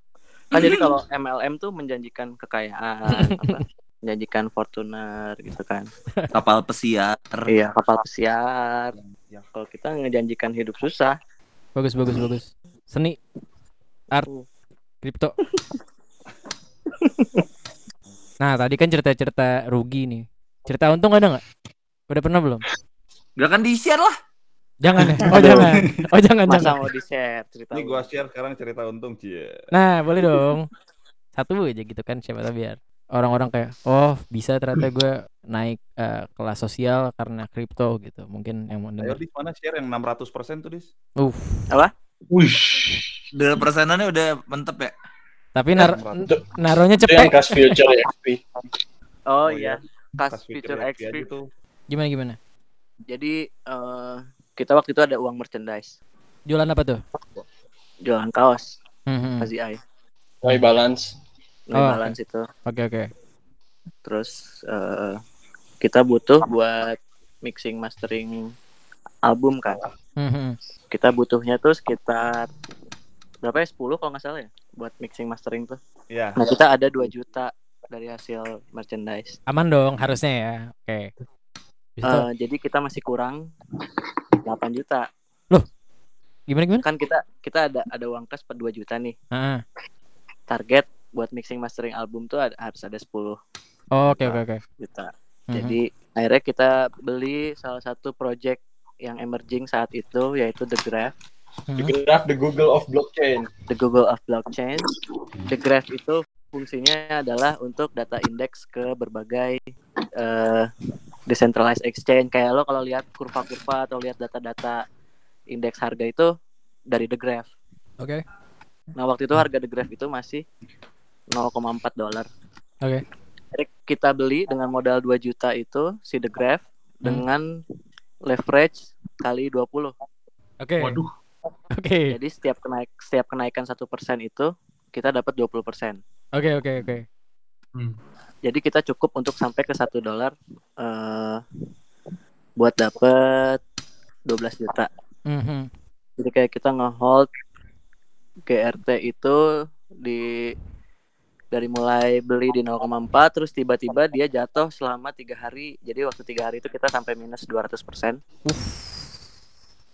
Kan jadi kalau MLM tuh menjanjikan kekayaan, apa, *laughs* menjanjikan Fortuner gitu kan. *laughs* Kapal pesiar. Iya, kapal pesiar. Ya. Kalau kita ngejanjikan hidup susah, Bagus bagus bagus. Seni, art, kripto. *laughs* Nah tadi kan cerita-cerita rugi nih. Cerita untung ada nggak? Udah pernah belum? Gak kan di share lah. Jangan ya. *laughs* Oh jangan. Oh jangan masa jangan. mau di share cerita. ini gua share sekarang cerita untung cie. Nah boleh dong. Satu aja gitu kan siapa tahu biar orang-orang kayak oh bisa ternyata gue naik eh, kelas sosial karena kripto gitu. Mungkin yang mau Ayo di mana share yang 600% tuh dis? Uh, Wih, Dengan persenannya udah mantep ya. tapi nar Itu- naronya Itu yang cepet. kas future XP. Oh, Oh, iya, Kas kas future XP tuh. Gimana gimana? Jadi eh, kita waktu itu ada uang merchandise, Jualan apa tuh? jualan kaos, Hmm, hmm. Fazi Ai, High balance. Oh, balance itu. Oke oke. Terus eh, kita butuh buat mixing mastering album kan. Hmm, hmm. Kita butuhnya tuh sekitar berapa ya? 10 kalau nggak salah ya buat mixing mastering tuh. Iya. Nah, kita ada 2 juta dari hasil merchandise. Aman dong harusnya ya. Oke. Habis itu, Eh, jadi kita masih kurang 8 juta. gimana gimana? Kan kita kita ada ada uang kas per 2 juta nih. Ah, Target buat mixing mastering album tuh ada, harus ada 10 oh, Oke oke oke. juta. Mhm. Jadi akhirnya kita beli salah satu project yang emerging saat itu yaitu The Graph, The Graph, the Google of blockchain. The Google of Blockchain. The Graph itu fungsinya adalah untuk data index ke berbagai eh, decentralized exchange. Kayak lo kalau lihat kurva-kurva atau lihat data-data indeks harga itu dari The Graph. Oke. Nah waktu itu harga The Graph itu masih 0,4 dolar. Oke. Jadi kita beli dengan modal 2 juta itu si The Graph dengan leverage kali 20. Oke. waduh. Oke. Jadi setiap kenaik setiap kenaikan satu persen itu kita dapat 20 persen. Oke oke oke. Jadi kita cukup untuk sampai ke satu dolar eh buat dapat 12 juta. Mhm. Jadi kayak kita ngehold GRT itu di dari mulai beli di 0,4 terus tiba-tiba dia jatuh selama tiga hari. Jadi waktu tiga hari itu kita sampai minus 200 persen.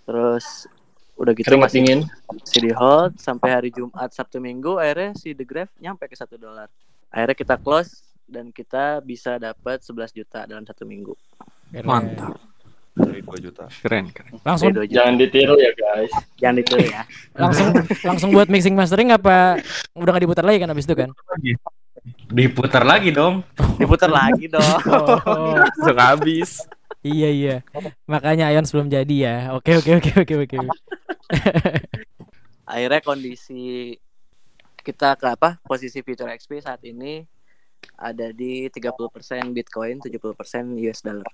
Terus udah gitu masih dingin. si di hold sampai hari Jumat Sabtu Minggu akhirnya si The Graph nyampe ke satu dolar. Akhirnya kita close dan kita bisa dapat 11 juta dalam satu minggu. Mantap. Dari 2 juta. Keren, keren. Langsung Dari 2 juta. Jangan ditiru ya guys. Jangan itu ya. langsung langsung buat mixing mastering apa udah nggak diputar lagi kan abis itu kan? Diputar lagi dong. Diputar lagi dong. *laughs* Oh, Langsung habis. iya iya. Makanya Ayon sebelum jadi ya. Oke oke oke oke oke. Akhirnya kondisi kita ke apa? Posisi future XP saat ini ada di 30% Bitcoin, 70% US dollar.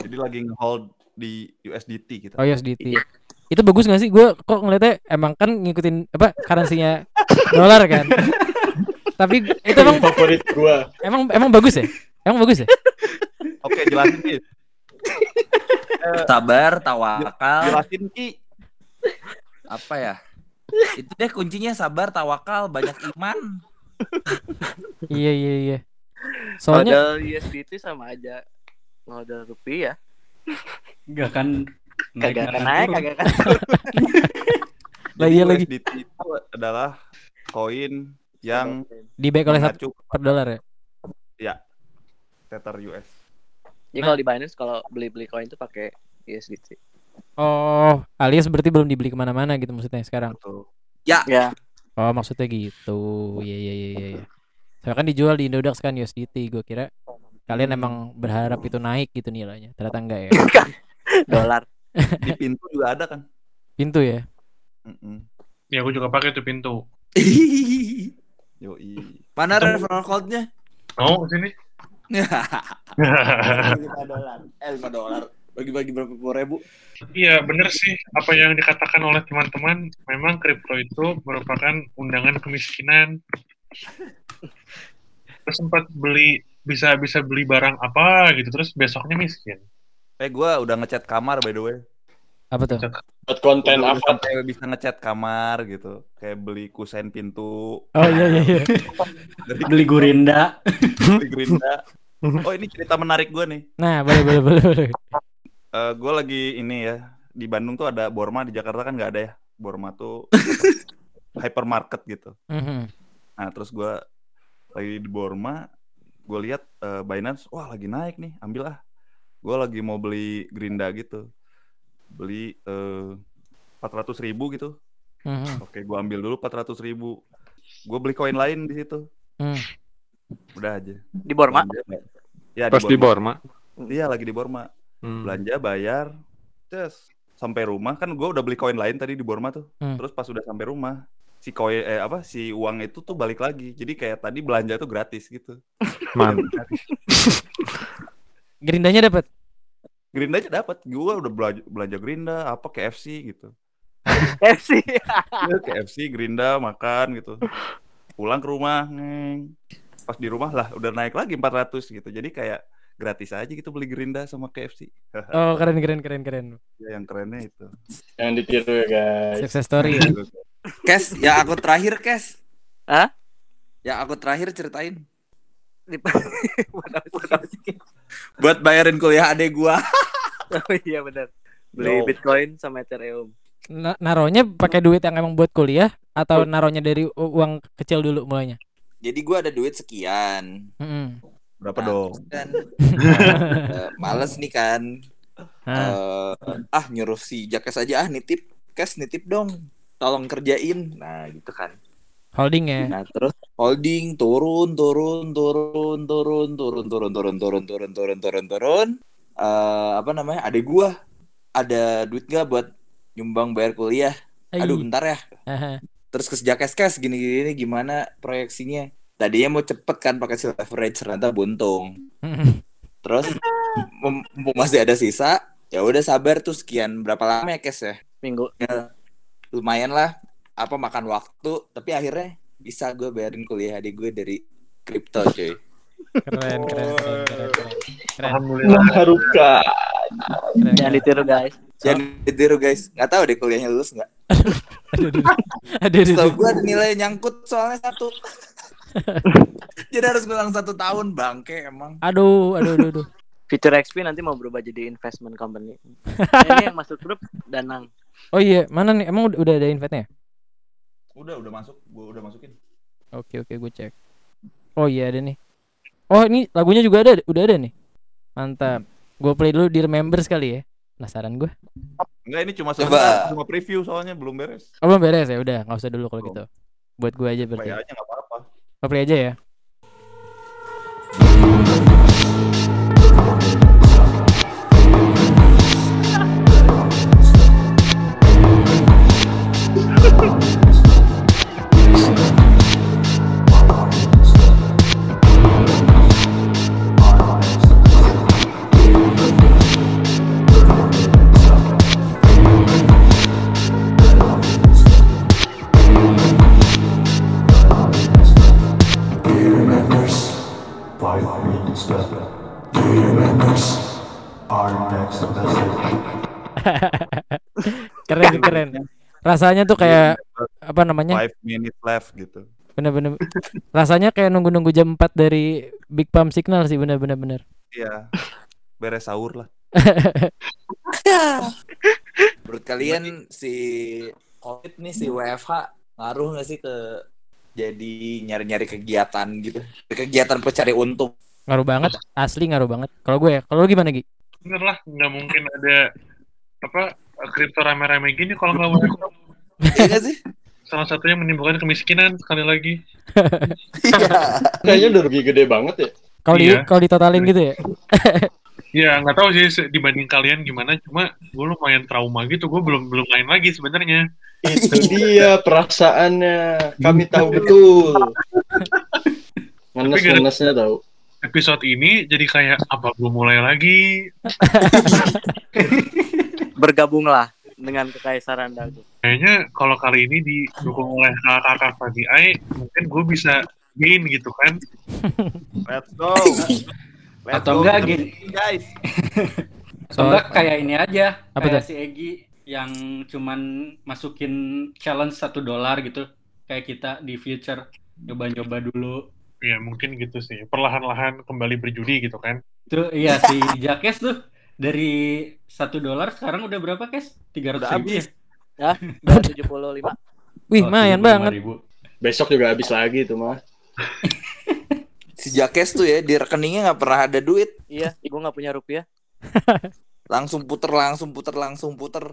Jadi lagi nge-hold di USDT kita. Oh USDT. Itu bagus gak sih? Gue kok ngeliatnya emang kan ngikutin apa currency-nya *laughs* dolar kan. Tapi itu emang Favorit gua. emang emang bagus ya? Emang bagus ya? Oke, jelasin Ki. Sabar, tawakal. Jelasin Ki. Apa ya? Itu deh kuncinya sabar, tawakal, banyak iman. Iya iya iya. Soalnya Modal USDT sama aja modal rupiah. Gak kan naik Kagak akan nggak naik, kagak turun. lah *laughs* iya lagi USDT itu adalah koin yang di back oleh satu per dolar ya. ya Tether US. Jadi kalau di Binance kalau beli-beli koin tuh pakai USDT. Oh, alias berarti belum dibeli ke mana-mana gitu maksudnya sekarang. Betul. Ya, Ya, Oh, maksudnya gitu. Iya iya iya iya. iya. Soalnya kan dijual di Indodax kan USDT. Gue kira kalian Hmm. emang berharap itu naik gitu nilainya. Ternyata enggak ya. *laughs* dolar. Di pintu juga ada kan? Pintu ya. Mm-mm. Ya aku juga pakai tuh pintu. *laughs* Yoi. Mana referral code-nya? Ke sini? *laughs* 5 dolar. Eh 5 dolar. Bagi-bagi berapa puluh ribu? Iya, bener sih. Apa yang dikatakan oleh teman-teman, memang kripto itu merupakan undangan kemiskinan. Terus sempat beli bisa bisa beli barang apa gitu, terus besoknya miskin. Eh gua udah ngecat kamar by the way. Apa tuh? Buat konten Udah- apa? sampai bisa ngecat kamar gitu. Kayak beli kusen pintu Oh iya iya iya. Beli gurinda. beli *laughs* Gerinda. Oh ini cerita menarik gua nih. Nah, boleh boleh boleh boleh. Eh gue lagi ini ya di Bandung tuh ada Borma di Jakarta kan nggak ada ya Borma tuh *laughs* hypermarket gitu. Mhm. Nah terus gue lagi di Borma, gue lihat eh, Binance, wah lagi naik nih, ambil ah. Gue lagi mau beli Gerinda gitu, beli empat ratus ribu gitu. Mhm. Oke, gue ambil dulu empat ratus ribu. Gue beli koin lain di situ. Hmm. Udah aja. Di Borma. Ya Pas di Borma. Iya lagi di Borma. Hmm. belanja bayar terus sampai rumah kan gue udah beli koin lain tadi di Borma tuh Hmm. terus pas udah sampai rumah si koin eh apa si uang itu tuh balik lagi jadi kayak tadi belanja tuh gratis gitu *laughs* Mantap. *laughs* Gerindanya dapat. Gerinda aja dapat gue udah belanja, belanja Gerinda apa KFC gitu sih. *laughs* Ya, KFC Gerinda makan gitu pulang ke rumah neng pas di rumah lah udah naik lagi 400 gitu jadi kayak gratis aja gitu beli Gerinda sama KFC *laughs* Oh, keren keren keren keren. ya yang kerennya itu Yang ditiru ya guys. Success story ya. Kes, ya aku terakhir, Kes. Hah? Ya aku terakhir ceritain. *laughs* Buat bayarin kuliah adek gua. *laughs* oh iya benar. Beli Yo. Bitcoin sama Ethereum. Na- naronya pakai duit yang emang buat kuliah atau naronya dari uang kecil dulu mulainya? Jadi gua ada duit sekian. Mm-mm. Berapa Nah, dong kan eh, males nih kan. Eh, ah nyuruh si Jakes aja ah nitip. Kes nitip dong. Tolong kerjain. Nah, gitu kan. Holding ya. Nah, terus holding turun turun turun turun turun turun turun turun turun turun turun turun. Eh, apa namanya? Ada gua. Ada duit gak buat nyumbang bayar kuliah? Aduh, bentar ya. Terus ke Jakes kes gini gini gimana proyeksinya? Tadinya mau cepet kan pakai si leverage ternyata buntung. *laughs* Terus mumpung masih ada sisa, ya udah sabar tuh sekian berapa lama ya kes ya? Minggu. Ya, lumayan lah apa makan waktu tapi akhirnya bisa gue bayarin kuliah adik gue dari kripto cuy Keren keren keren keren keren. Keren. Alhamdulillah. Keren. Jangan ditiru guys. jangan ditiru guys nggak tahu deh kuliahnya lulus nggak Aduh, *laughs* aduh, aduh. Aduh, aduh, Setahu aduh. gue ada nilai nyangkut soalnya satu *laughs* jadi harus ngulang satu tahun bangke emang Aduh, aduh, aduh, aduh. *laughs* Future XP nanti mau berubah jadi investment company. *laughs* Nah, ini yang masuk grup Danang. Oh iya, mana nih? Emang udah, udah ada invite-nya? udah udah masuk gue udah masukin Oke, oke, gue cek. Oh iya ada nih. Oh ini lagunya juga ada, udah ada nih. Mantap. Gue play dulu di Remember sekali ya. Penasaran gue. Enggak ini cuma sebentar, cuma preview soalnya belum beres. Oh belum beres ya, udah nggak usah dulu kalau gitu. Buat gue aja berarti. Play aja nggak apa-apa. Добрая идея. *laughs* keren keren. rasanya tuh kayak apa namanya? Five minutes left gitu. Bener-bener rasanya kayak nunggu-nunggu jam 4 dari Big Pump Signal sih bener-bener bener. Iya. Beres sahur lah. *laughs* Menurut kalian si COVID nih si WFH ngaruh nggak sih ke jadi nyari-nyari kegiatan gitu? Kegiatan pencari untung. Ngaruh banget, asli ngaruh banget. Kalau gue ya, kalau lu gimana Gi? Bener lah, nggak mungkin ada apa kripto rame-rame gini kalau nggak WFH. *laughs* Iya sih? Salah satunya menimbulkan kemiskinan sekali lagi. *laughs* Kayaknya udah rugi gede banget ya. Kalau di Iya. kalau ditotalin gitu ya. *laughs* Ya nggak tahu sih dibanding kalian gimana, cuma gue lumayan trauma gitu. Gue belum belum main lagi sebenarnya. Itu dia perasaannya. Kami tahu betul. Ngenes-ngenesnya tahu. Episode ini jadi kayak apa gue mulai lagi? Bergabunglah dengan kekaisaran dagu. Kayaknya kalau kali ini didukung oleh kakak-kakak Fadi Ai, mungkin gue bisa gain gitu kan. Let's go. Let's Atau go, enggak gini. guys. Atau enggak kayak ini aja, Apa kayak tuh? si Egi yang cuman masukin challenge satu dolar gitu, kayak kita di future nyoba-nyoba dulu. Ya mungkin gitu sih. Perlahan-lahan kembali berjudi gitu kan. Tuh iya si Jakes tuh dari satu dolar sekarang udah berapa kes? Tiga ratus ribu habis. ya? Ya, udah 75. Wih, Oh, lumayan 75 banget. ribu. Besok juga habis lagi tuh mah. *laughs* Si Jakes tuh ya di rekeningnya nggak pernah ada duit. Iya, gua nggak punya rupiah. *laughs* Langsung puter, langsung puter, langsung puter.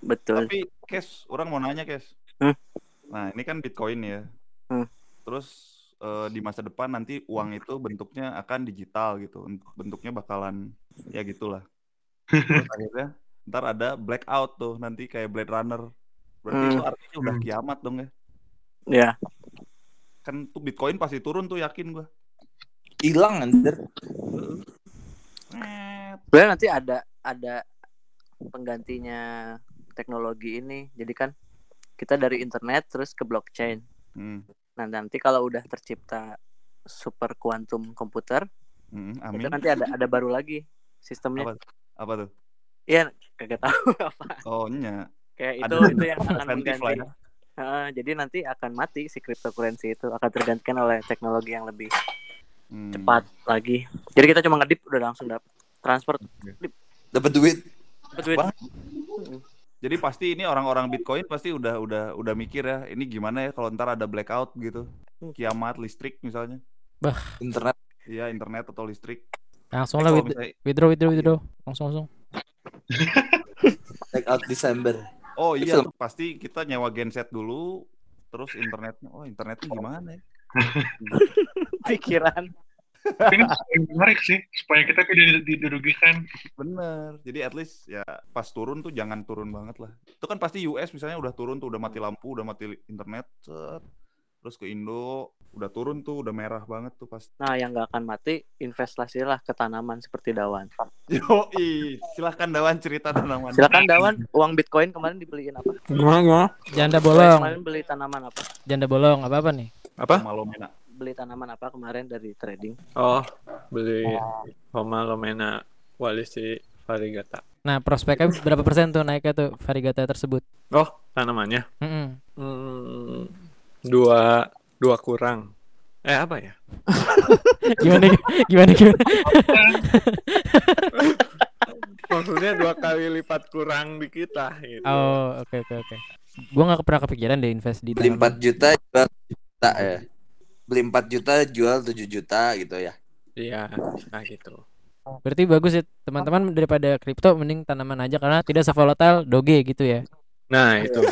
Betul. Tapi Kes, orang mau nanya Kes. Hmm? Nah ini kan Bitcoin ya. Hmm. Terus eh, di masa depan nanti uang itu bentuknya akan digital gitu. Bentuknya bakalan ya gitulah. Terus *laughs* akhirnya ntar ada blackout tuh nanti kayak Blade Runner. Berarti Hmm. itu artinya udah kiamat dong ya. Ya, Kan tuh Bitcoin pasti turun tuh yakin gua. Hilang anjir. sebenarnya nanti ada ada penggantinya teknologi ini. Jadi kan kita dari internet terus ke blockchain. Hmm. Nah, nanti kalau udah tercipta super quantum komputer, Hmm, itu nanti ada ada baru lagi sistemnya. Apa, apa tuh? Iya, kagak tahu *laughs* apa. Oh nya. Kayak itu Ada itu yang akan mengganti. Heeh, jadi nanti akan mati si cryptocurrency itu akan tergantikan oleh teknologi yang lebih Hmm. cepat lagi. Jadi kita cuma ngedip udah langsung dapat transfer Dapat duit. dapat duit. Bang. Jadi pasti ini orang-orang Bitcoin pasti udah udah udah mikir ya, ini gimana ya kalau ntar ada blackout gitu. Kiamat listrik misalnya. Bah, Internet. Iya, internet atau listrik. langsung Eh, lah misalnya- withdraw withdraw withdraw. Langsung langsung. Take out Desember. Oh iya, pasti kita nyewa genset dulu, terus internetnya. Oh, internetnya gimana ya? *laughs* Pikiran. Tapi ini menarik sih, supaya kita tidak dirugikan. Bener. Jadi at least ya pas turun tuh jangan turun banget lah. Itu kan pasti US misalnya udah turun tuh, udah mati lampu, udah mati internet, set. Terus ke Indo udah turun tuh, udah merah banget tuh pas. Nah, yang nggak akan mati investasilah ke tanaman seperti dawan. *laughs* Yoi, silahkan Dawan cerita tanaman. Silakan dawan, uang Bitcoin kemarin dibeliin apa? Gimana? Janda bolong. Kemarin beli tanaman apa? Janda bolong apa apa nih? Apa? Malomena. Beli tanaman apa kemarin dari trading? Oh, beli Homa Lomena Walisi Varigata. Nah, prospeknya berapa persen tuh naiknya tuh varigata tersebut? Oh, tanamannya. Mm-mm. Hmm, dua dua kurang. Eh apa ya? *laughs* Gimana gimana gimana? Maksudnya dua kali lipat kurang di kita gitu. Oh, oke oke oke. Gua nggak pernah kepikiran deh invest di tanaman. 4 juta jual 7 juta ya. Beli 4 juta jual 7 juta gitu ya. Iya, nah gitu. Berarti bagus ya teman-teman daripada kripto mending tanaman aja karena tidak sevolatile doge gitu ya. Nah, itu.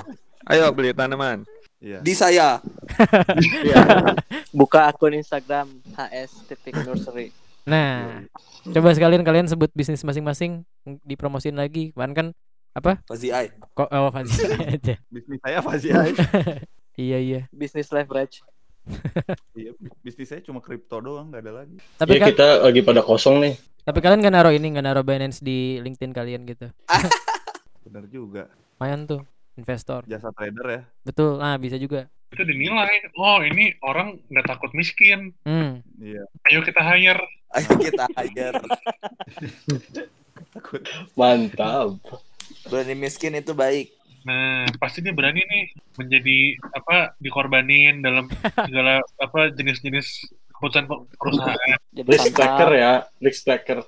Ayo beli tanaman. Iya. Di saya. *laughs* Buka akun Instagram HS titik nursery. Nah, coba sekalian kalian sebut bisnis masing-masing dipromosin lagi. Kemarin kan apa? Fazi Ai. Kok oh Fazi aja. Bisnis saya sih? Ay? *laughs* Iya iya. Bisnis leverage. Iya, bisnis saya cuma kripto doang, nggak ada lagi. Tapi Ya kan kita lagi pada kosong nih. tapi kalian nggak naruh ini nggak naruh Binance di LinkedIn kalian gitu. *laughs* Bener juga. Lumayan tuh investor. Jasa trader ya. Betul. Nah, bisa juga. Itu dinilai, oh ini orang nggak takut miskin. Hmm. Iya. Ayo kita hire. Ayo kita hajar. *laughs* Takut. Mantap. Berani miskin itu baik. Nah, pasti dia berani nih menjadi apa dikorbanin dalam *laughs* segala apa jenis-jenis keputusan pe- perusahaan. Jadi Risk taker ya, risk taker.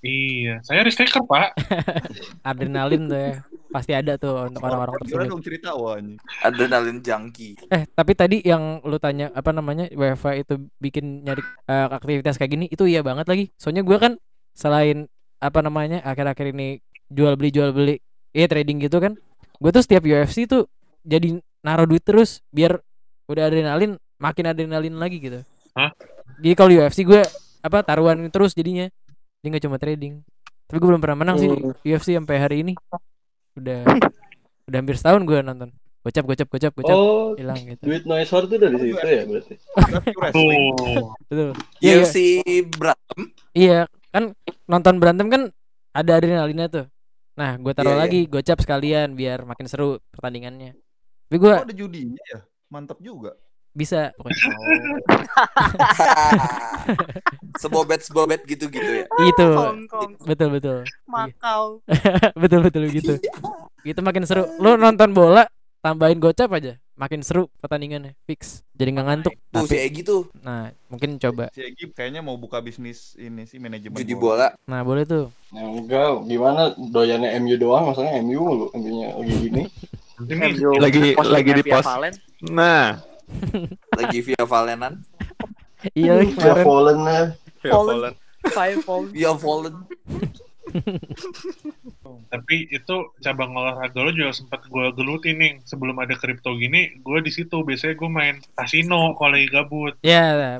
Iya, saya risk taker, Pak. *laughs* Adrenalin tuh ya. Pasti ada tuh untuk orang-orang Gimana tersebut. dong cerita wah anjing. Adrenalin junkie. Eh, tapi tadi yang lu tanya apa namanya WFA itu bikin nyari eh, aktivitas kayak gini itu iya banget lagi. Soalnya gua kan selain apa namanya akhir-akhir ini jual beli jual beli, iya trading gitu kan. Gue tuh setiap UFC tuh jadi naruh duit terus biar udah adrenalin makin adrenalin lagi gitu. Hah? Jadi kalau di UFC gue apa taruhan terus jadinya. Jadi nggak cuma trading. Tapi gue belum pernah menang sih di UFC sampai hari ini. Udah udah hampir setahun gue nonton. Gocap gocap gocap gocap Oh, hilang gitu. duit noise horror tuh dari situ ya berarti. *laughs* Betul. Iya, iya. UFC berantem. Iya, kan nonton berantem kan ada adrenalinnya tuh. Nah, gue taruh Iya, iya. lagi gocap sekalian biar makin seru pertandingannya. Tapi gue Oh, ada judinya ya. Mantap juga. bisa pokoknya. *laughs* sebobet sebobet gitu gitu ya. Itu. Betul betul. Macau. *laughs* betul betul gitu. Gitu makin seru. Lu nonton bola tambahin gocap aja, makin seru pertandingannya. Fix. Jadi nggak ngantuk. Tuh si Tapi Egi tuh nah, mungkin coba. Si Egi kayaknya mau buka bisnis ini sih manajemen judi bola. Nah, boleh tuh. Ya enggak, gimana doyannya MU doang, maksudnya MU mulu, MU-nya lagi gini. *laughs* MU Lagi- lagi di via post. Valen. Nah, *laughs* Lagi via Valenan. Iya Ya lah. Fallen. Five Fallen. Via Fallen. Tapi itu cabang olahraga lo juga sempat gue gelutin nih sebelum ada kripto gini gue di situ biasanya gue main kasino kalau lagi gabut Ya,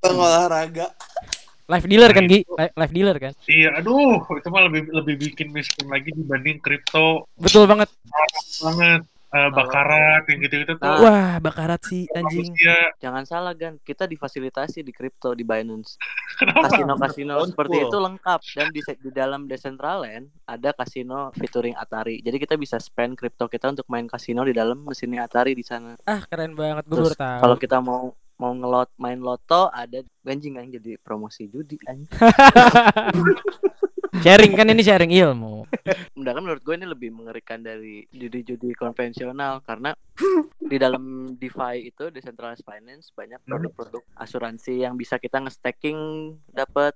Bang olahraga. live dealer kan Nah, Gi? itu. Li- Live dealer kan? iya aduh itu mah lebih lebih bikin miskin lagi dibanding kripto Betul banget. banget Eh, bakarat yang gitu-gitu tuh Nah. Wah, bakarat sih anjing. manusia Jangan salah Gan, kita difasilitasi di kripto di Binance. *laughs* Kasino-kasino Downfall. seperti itu lengkap dan di, di dalam Decentraland ada kasino featuring Atari. Jadi kita bisa spend kripto kita untuk main kasino di dalam mesinnya Atari di sana. Ah, keren banget. Gue Terus baru tahu. kalau kita mau mau ngelot main loto ada ganjing kan jadi promosi judi anjing. *laughs* sharing kan ini sharing ilmu. *laughs* Sedangkan menurut gue ini lebih mengerikan dari judi-judi konvensional karena di dalam DeFi itu decentralized finance banyak produk-produk asuransi yang bisa kita nge-stacking dapat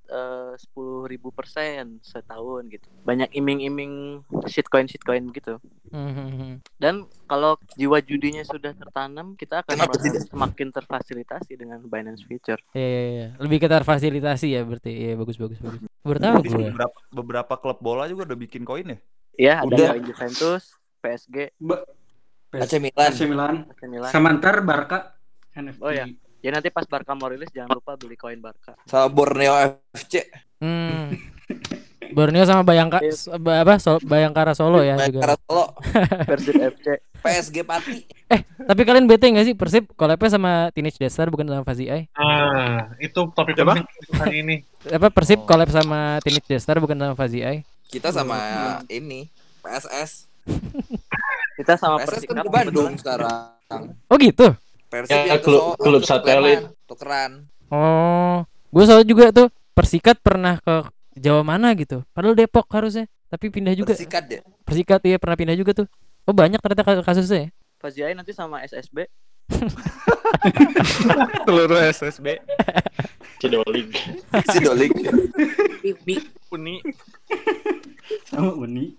sepuluh ribu persen setahun gitu. Banyak iming-iming shitcoin shitcoin gitu. Mhm. Dan kalau jiwa judinya sudah tertanam, kita akan Kenapa merasa tidak? semakin terfasilitasi dengan Binance Future. Iya, iya, iya. Lebih ke terfasilitasi ya berarti. Iya, bagus bagus bagus. Baru tahu Berarti gue. beberapa, beberapa klub bola juga udah bikin koin ya? Ya, ada Udah. koin Juventus, PSG, AC Milan. AC Milan. AC Milan. Sama ntar Barca NFT. Oh, ya. Ya nanti pas Barca mau rilis jangan lupa beli koin Barca. Sama Borneo FC. Hmm. Borneo sama Bayangka apa so, Bayangkara Solo ya Bayangkara juga. Solo. *laughs* Persib FC. PSG Pati. Tapi kalian bete gak sih Persib collab sama Teenage Destar bukan sama Fazi Ai? ah itu topik penting hari ini Apa Persib collab sama Teenage Destar bukan sama Fazi Ai? Kita sama ini PSS. *laughs* Kita sama PSS kan Persikap ke Bandung sekarang. Oh gitu. Persib Ya, yang ke klub- So- klub satelit. Tukeran. Oh, gue soalnya juga tuh Persikat pernah ke Jawa mana gitu. Padahal Depok harusnya, tapi pindah juga. Persikat ya. Persikat iya pernah pindah juga tuh. Oh banyak ternyata kas- kasusnya. ya? Faziai nanti sama SSB. *laughs* seluruh SSB. Cidolig. Sidolik. Uni Sama Uni.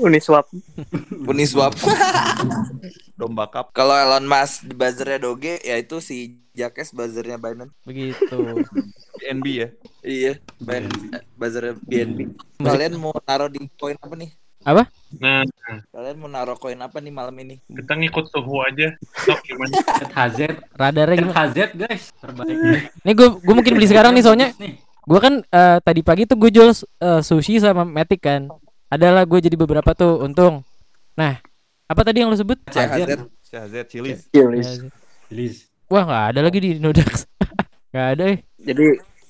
Uniswap. *laughs* Uniswap. *laughs* Domba cup. Kalau Elon Musk di buzzernya Doge, ya itu si Jakes buzzernya Binance. Begitu. *laughs* BNB ya. Iya, Binance buzzernya BNB. Kalian mau taruh di koin apa nih? Apa? nah Kalian mau naruh koin apa nih malam ini? kita ngikut suhu aja Sok, gimana *laughs* HZ. Radarnya gimana? HZ guys, terbaik. Nih gue gue mungkin beli sekarang nih soalnya Nih. gue kan eh, tadi pagi tuh gue jual eh, sushi sama Matic kan. Adalah gue jadi beberapa tuh untung. Nah, apa tadi yang lo sebut? CHZ. CHZ Chilis. Please. Wah nggak ada lagi di Nodax. *laughs* Nggak ada eh. Jadi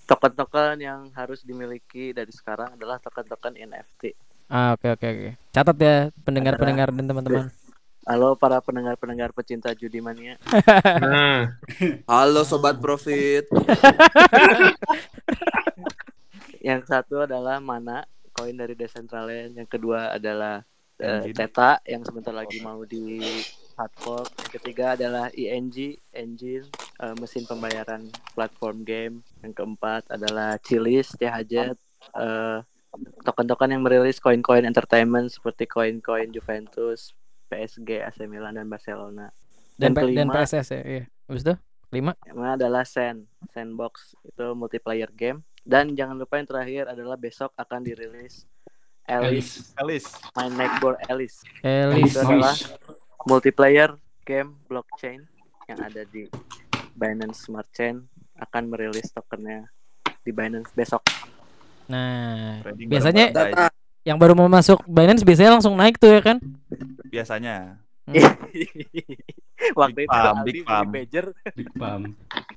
token-token yang harus dimiliki dari sekarang adalah token-token NFT. Ah oke oke oke. Catat ya pendengar-pendengar dan teman-teman. Halo para pendengar-pendengar pecinta judi mania. nah *laughs* Halo sobat profit. *laughs* Yang satu adalah mana koin dari Decentraland, yang kedua adalah Engine. Theta yang sebentar lagi mau di hardfork. Yang ketiga adalah ENG Engine eh, mesin pembayaran platform game. Yang keempat adalah Chili's CHZ eh, token-token yang merilis koin-koin entertainment seperti koin-koin Juventus, PSG, AC Milan dan Barcelona. Dan, Dan P- dan kelima PSS ya. Iya. Habis itu lima. yang adalah Sand, Sandbox itu multiplayer game. Dan jangan lupa yang terakhir adalah besok akan dirilis Alice, Alice. My Neighbor Alice. Elis. Itu adalah multiplayer game blockchain yang ada di Binance Smart Chain akan merilis tokennya di Binance besok. Nah, Trading biasanya Bandai. yang baru mau masuk Binance biasanya langsung naik tuh ya kan? biasanya. *laughs* Waktu Big itu pump, Aldi big. Pager Big Pump.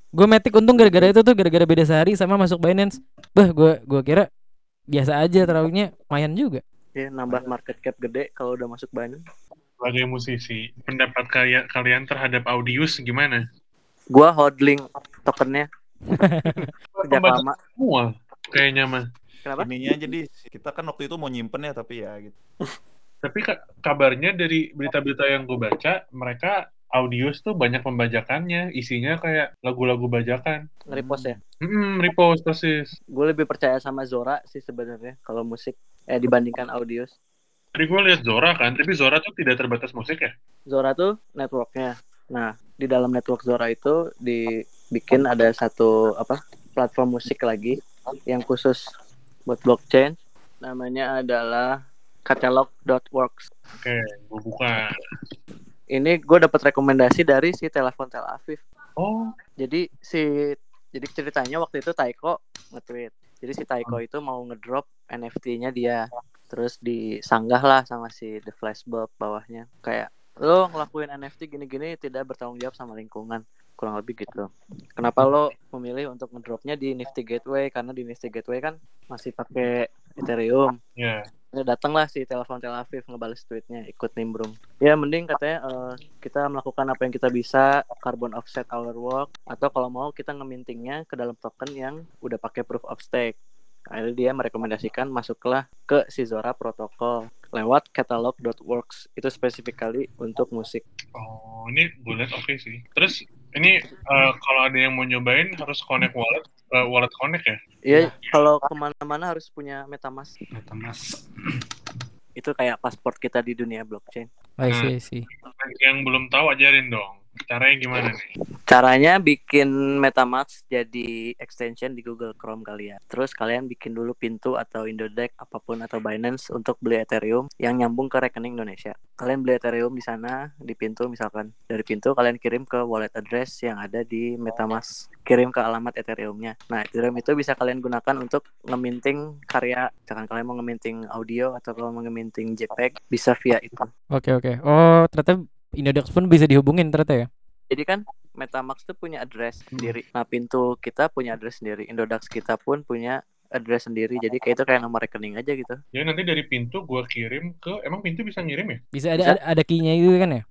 Gue metik untung gara-gara itu tuh gara-gara beda sehari sama masuk Binance. Bah, gue gua kira biasa aja terawihnya lumayan juga. ya nambah market cap gede kalau udah masuk Binance. Sebagai musisi, pendapat kalian kalian terhadap Audius gimana? Gua hodling tokennya *laughs* sejak lama. semua kayaknya mah. Kenapa? Ininya jadi kita kan waktu itu mau nyimpen ya tapi ya gitu. Tapi ka- kabarnya dari berita-berita yang gue baca, mereka Audius tuh banyak pembajakannya, isinya kayak lagu-lagu bajakan. Nge-repost ya. Hmm, repost persis. Gue lebih percaya sama Zora sih sebenarnya kalau musik eh dibandingkan Audius. Tadi gue lihat Zora kan, tapi Zora tuh tidak terbatas musik ya. Zora tuh networknya. Nah, di dalam network Zora itu dibikin ada satu apa platform musik lagi yang khusus buat blockchain. Namanya adalah catalog.works. Oke, gue buka. Ini gue dapat rekomendasi dari si telepon Tel Aviv. Oh, Jadi si jadi ceritanya waktu itu Taiko nge-tweet. Jadi si Taiko itu mau ngedrop NFT-nya dia. Terus disanggah lah sama si The Flash Bulb bawahnya. Kayak lo ngelakuin NFT gini-gini tidak bertanggung jawab sama lingkungan. Kurang lebih gitu. Kenapa lo memilih untuk ngedropnya di Nifty Gateway? Karena di Nifty Gateway kan masih pakai Ethereum. ya. Ya, datanglah si telepon Tel Aviv ngebales tweetnya ikut nimbrung. Ya mending katanya eh, kita melakukan apa yang kita bisa carbon offset our work atau kalau mau kita ngemintingnya ke dalam token yang udah pakai proof of stake. Akhirnya dia merekomendasikan masuklah ke si Zora protokol lewat catalog.works itu spesifikally untuk musik. Oh, ini lihat oke sih. Terus ini eh, kalau ada yang mau nyobain harus connect wallet, eh, wallet connect ya? Iya, kalau ke mana-mana harus punya MetaMask. MetaMask. Itu kayak paspor kita di dunia blockchain. I see, I see. Yang belum tahu ajarin dong. Caranya gimana nih? Caranya bikin MetaMask jadi extension di Google Chrome kalian. Terus kalian bikin dulu pintu atau Indodex apa pun atau Binance untuk beli Ethereum yang nyambung ke rekening Indonesia. Kalian beli Ethereum di sana di pintu misalkan. Dari pintu kalian kirim ke wallet address yang ada di MetaMask. Kirim ke alamat Ethereumnya. Nah, Ethereum itu bisa kalian gunakan untuk ngeminting karya. Misalkan kalian mau ngeminting audio atau kalau mau ngeminting JPEG bisa via itu. Oke, oke. Oh, ternyata Indodex pun bisa dihubungin ternyata ya. Jadi kan MetaMask tuh punya address sendiri. Nah, pintu kita punya address sendiri. Indodax kita pun punya address sendiri. Jadi kayak itu kayak nomor rekening aja gitu. Jadi nanti dari pintu gue kirim ke, emang pintu bisa ngirim ya? Bisa ada Bisa. ada, ada key-nya itu kan ya?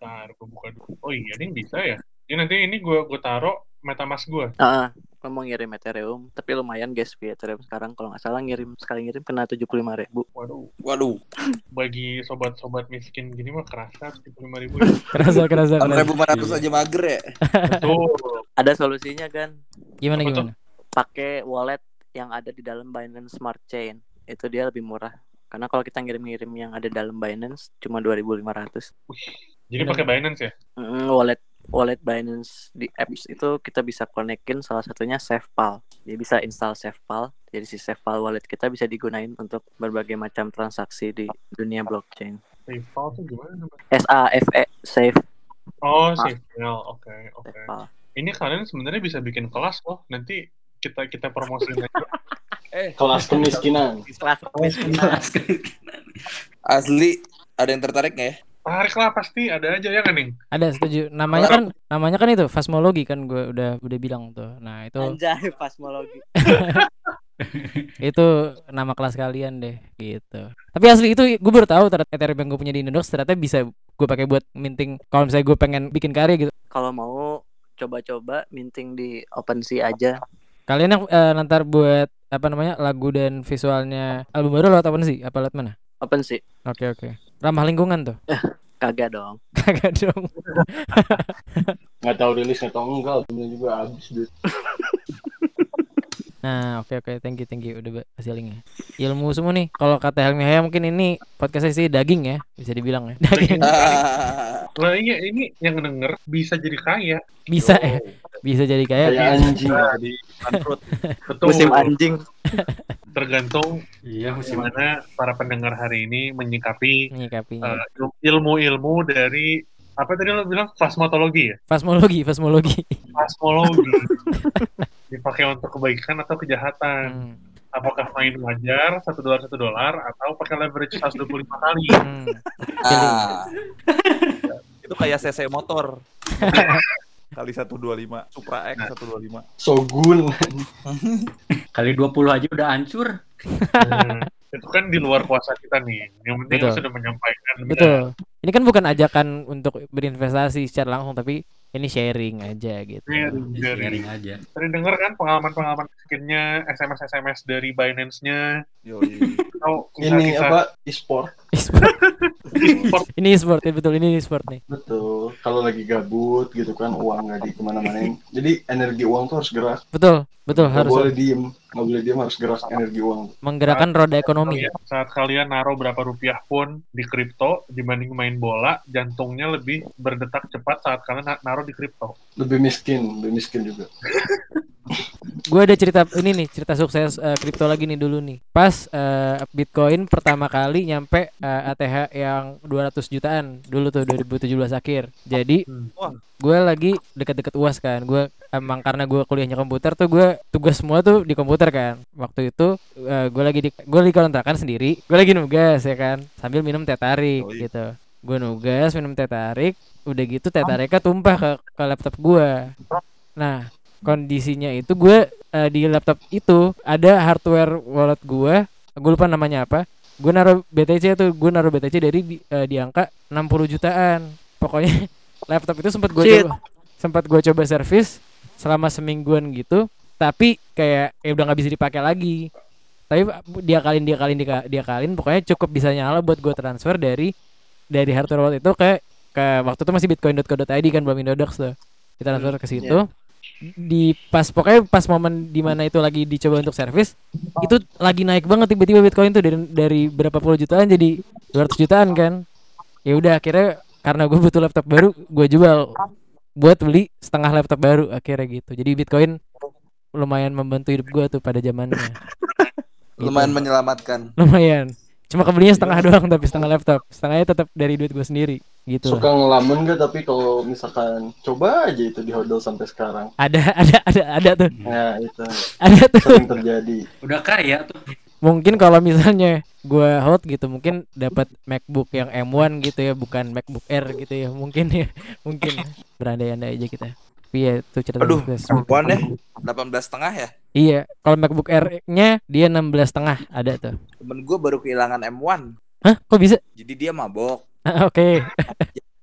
Ntar gue buka dulu. Oh iya, ini bisa ya? Jadi nanti ini gue gue taruh MetaMask gue. Ah, lo mau ngirim Ethereum, tapi lumayan guys via Ethereum sekarang kalau nggak salah ngirim sekali ngirim kena tujuh puluh lima ribu. Waduh, Waduh, *laughs* bagi sobat-sobat miskin gini mah kerasa tujuh puluh lima ribu. Kerasa, kerasa, kerasa. 4.500 aja mager ya. Betul. Ada solusinya kan? Gimana, Apa gimana? Pakai wallet yang ada di dalam Binance Smart Chain. Itu dia lebih murah. Karena kalau kita ngirim-ngirim yang ada dalam Binance cuma 2.500. Jadi pakai Binance ya? Mm, wallet wallet Binance di apps itu kita bisa konekin salah satunya SafePal. Jadi bisa install SafePal. Jadi si SafePal wallet kita bisa digunain untuk berbagai macam transaksi di dunia blockchain. PayPal tuh gimana namanya? S A F E Safe Oh, Ah. SafePal. Oke, oke. SafePal. Ini kalian sebenarnya bisa bikin kelas loh. Nanti kita kita promosiin aja. *laughs* Kelas kemiskinan. Kelas Asli, ada yang tertarik nggak ya? Tarik lah pasti ada aja ya kan Ning? Ada setuju. Namanya kan namanya kan itu Fasmologi kan gue udah udah bilang tuh. Nah, itu *laughs* Anjay, Fasmologi. *laughs* itu nama kelas kalian deh gitu. Tapi asli itu gue baru tahu ternyata Ethereum yang gue punya di Indodox ternyata bisa gue pakai buat minting kalau misalnya gue pengen bikin karya gitu. Kalau mau coba-coba minting di OpenSea aja. Kalian yang eh, nanti buat apa namanya lagu dan visualnya album baru lewat apa sih? Apa lewat mana? Open sih. Oke oke. Ramah lingkungan tuh. Kagak dong. *laughs* Kagak dong. *laughs* Nggak tahu rilis atau enggak, punya juga habis duit. *laughs* Nah, oke oke, thank you thank you udah kasih linknya. Ilmu semua nih. Kalau kata Helmi Haya mungkin ini podcastnya sih daging ya, bisa dibilang ya. Daging. Lah iya ini yang denger bisa jadi kaya. Bisa ya. Bisa jadi kayak Kayak anjing. Jadi bangkrut. Betul. Musim anjing. Tergantung Iya musim gimana para pendengar hari ini menyikapi eh, ilmu-ilmu dari apa tadi lo bilang plasmatologi ya? Fasmologi, fasmologi. Plasmologi. *laughs* Dipakai untuk kebaikan atau kejahatan. Hmm. Apakah main wajar satu dolar satu dolar atau pakai leverage 125 kali? Hmm. Ah, *laughs* Itu kayak CC motor. *laughs* Kali 125, Supra X 125. Sogun. *laughs* kali 20 aja udah hancur. Hmm. itu kan di luar kuasa kita nih. Yang penting Betul. sudah menyampaikan. Betul. Ini kan bukan ajakan untuk berinvestasi secara langsung tapi ini sharing aja gitu. Sharing Sharing aja. Sering denger kan pengalaman-pengalaman skinnya, SMS-SMS dari Binance-nya, Ini apa? E-sport. E-sport. e-sport. ini e-sport ya betul ini e-sport nih. Betul. Kalau lagi gabut gitu kan, uang nggak di ke mana-manain. Jadi energi uang tuh harus gerak. Betul, betul Nggak harus boleh diem. Nggak boleh diem, harus gerak energi uang. menggerakkan roda ekonomi. Iya, Saat kalian naruh berapa rupiah pun di kripto dibanding main bola, jantungnya lebih berdetak cepat saat kalian na- naruh di kripto. Lebih miskin, lebih miskin juga. *laughs* Gue ada cerita ini nih, cerita sukses eh, kripto lagi nih dulu nih. Pas eh, Bitcoin pertama kali nyampe eh, ATH yang 200 jutaan dulu tuh 2017 akhir. Jadi gue lagi deket-deket UAS kan. Gue emang karena gue kuliahnya komputer tuh gue tugas semua tuh di komputer kan. Waktu itu eh, gue lagi di gue lagi kontrakan sendiri. Gue lagi nugas ya kan, sambil minum teh tarik Yoi. gitu. Gue nugas minum teh tarik, udah gitu teh tariknya tumpah ke ke laptop gue. Nah, kondisinya itu gue eh, di laptop itu ada hardware wallet gue gue lupa namanya apa. Gue naruh BTC tuh gue naruh BTC dari di, eh, di angka 60 jutaan. Pokoknya *laughs* laptop itu sempat gue coba sempat gue coba servis selama semingguan gitu. Tapi kayak ya udah nggak bisa dipakai lagi. Tapi dia kalin dia kalin dia, dia kalin pokoknya cukup bisa nyala buat gue transfer dari dari hardware wallet itu ke ke waktu itu masih bitcoin.co.id kan belum Indodox tuh. Kita transfer ke situ di pas pokoknya pas momen di mana itu lagi dicoba untuk servis itu lagi naik banget tiba-tiba bitcoin tuh dari dari berapa puluh jutaan jadi 200 jutaan kan ya udah akhirnya karena gue butuh laptop baru gue jual buat beli setengah laptop baru akhirnya gitu jadi bitcoin lumayan membantu hidup gue tuh pada zamannya *laughs* Gitu. lumayan menyelamatkan. lumayan cuma kebelinya setengah doang tapi setengah laptop setengahnya tetap dari duit gue sendiri gitu Suka ngelamun gak tapi kalau misalkan coba aja itu dihodol sampai sekarang. ada ada ada ada tuh Nah itu ada tuh sering terjadi. Udah kaya tuh. mungkin kalau misalnya gue hot gitu mungkin dapat MacBook yang M1 gitu ya bukan MacBook Air gitu ya mungkin ya mungkin ya. berandai-andai aja kita tapi ya itu cerita Aduh, perempuan ya, 18 setengah ya. iya kalau MacBook Air-nya dia 16 setengah ada tuh Temen gue baru kehilangan M1. hah kok bisa Jadi dia mabok. Ah, oke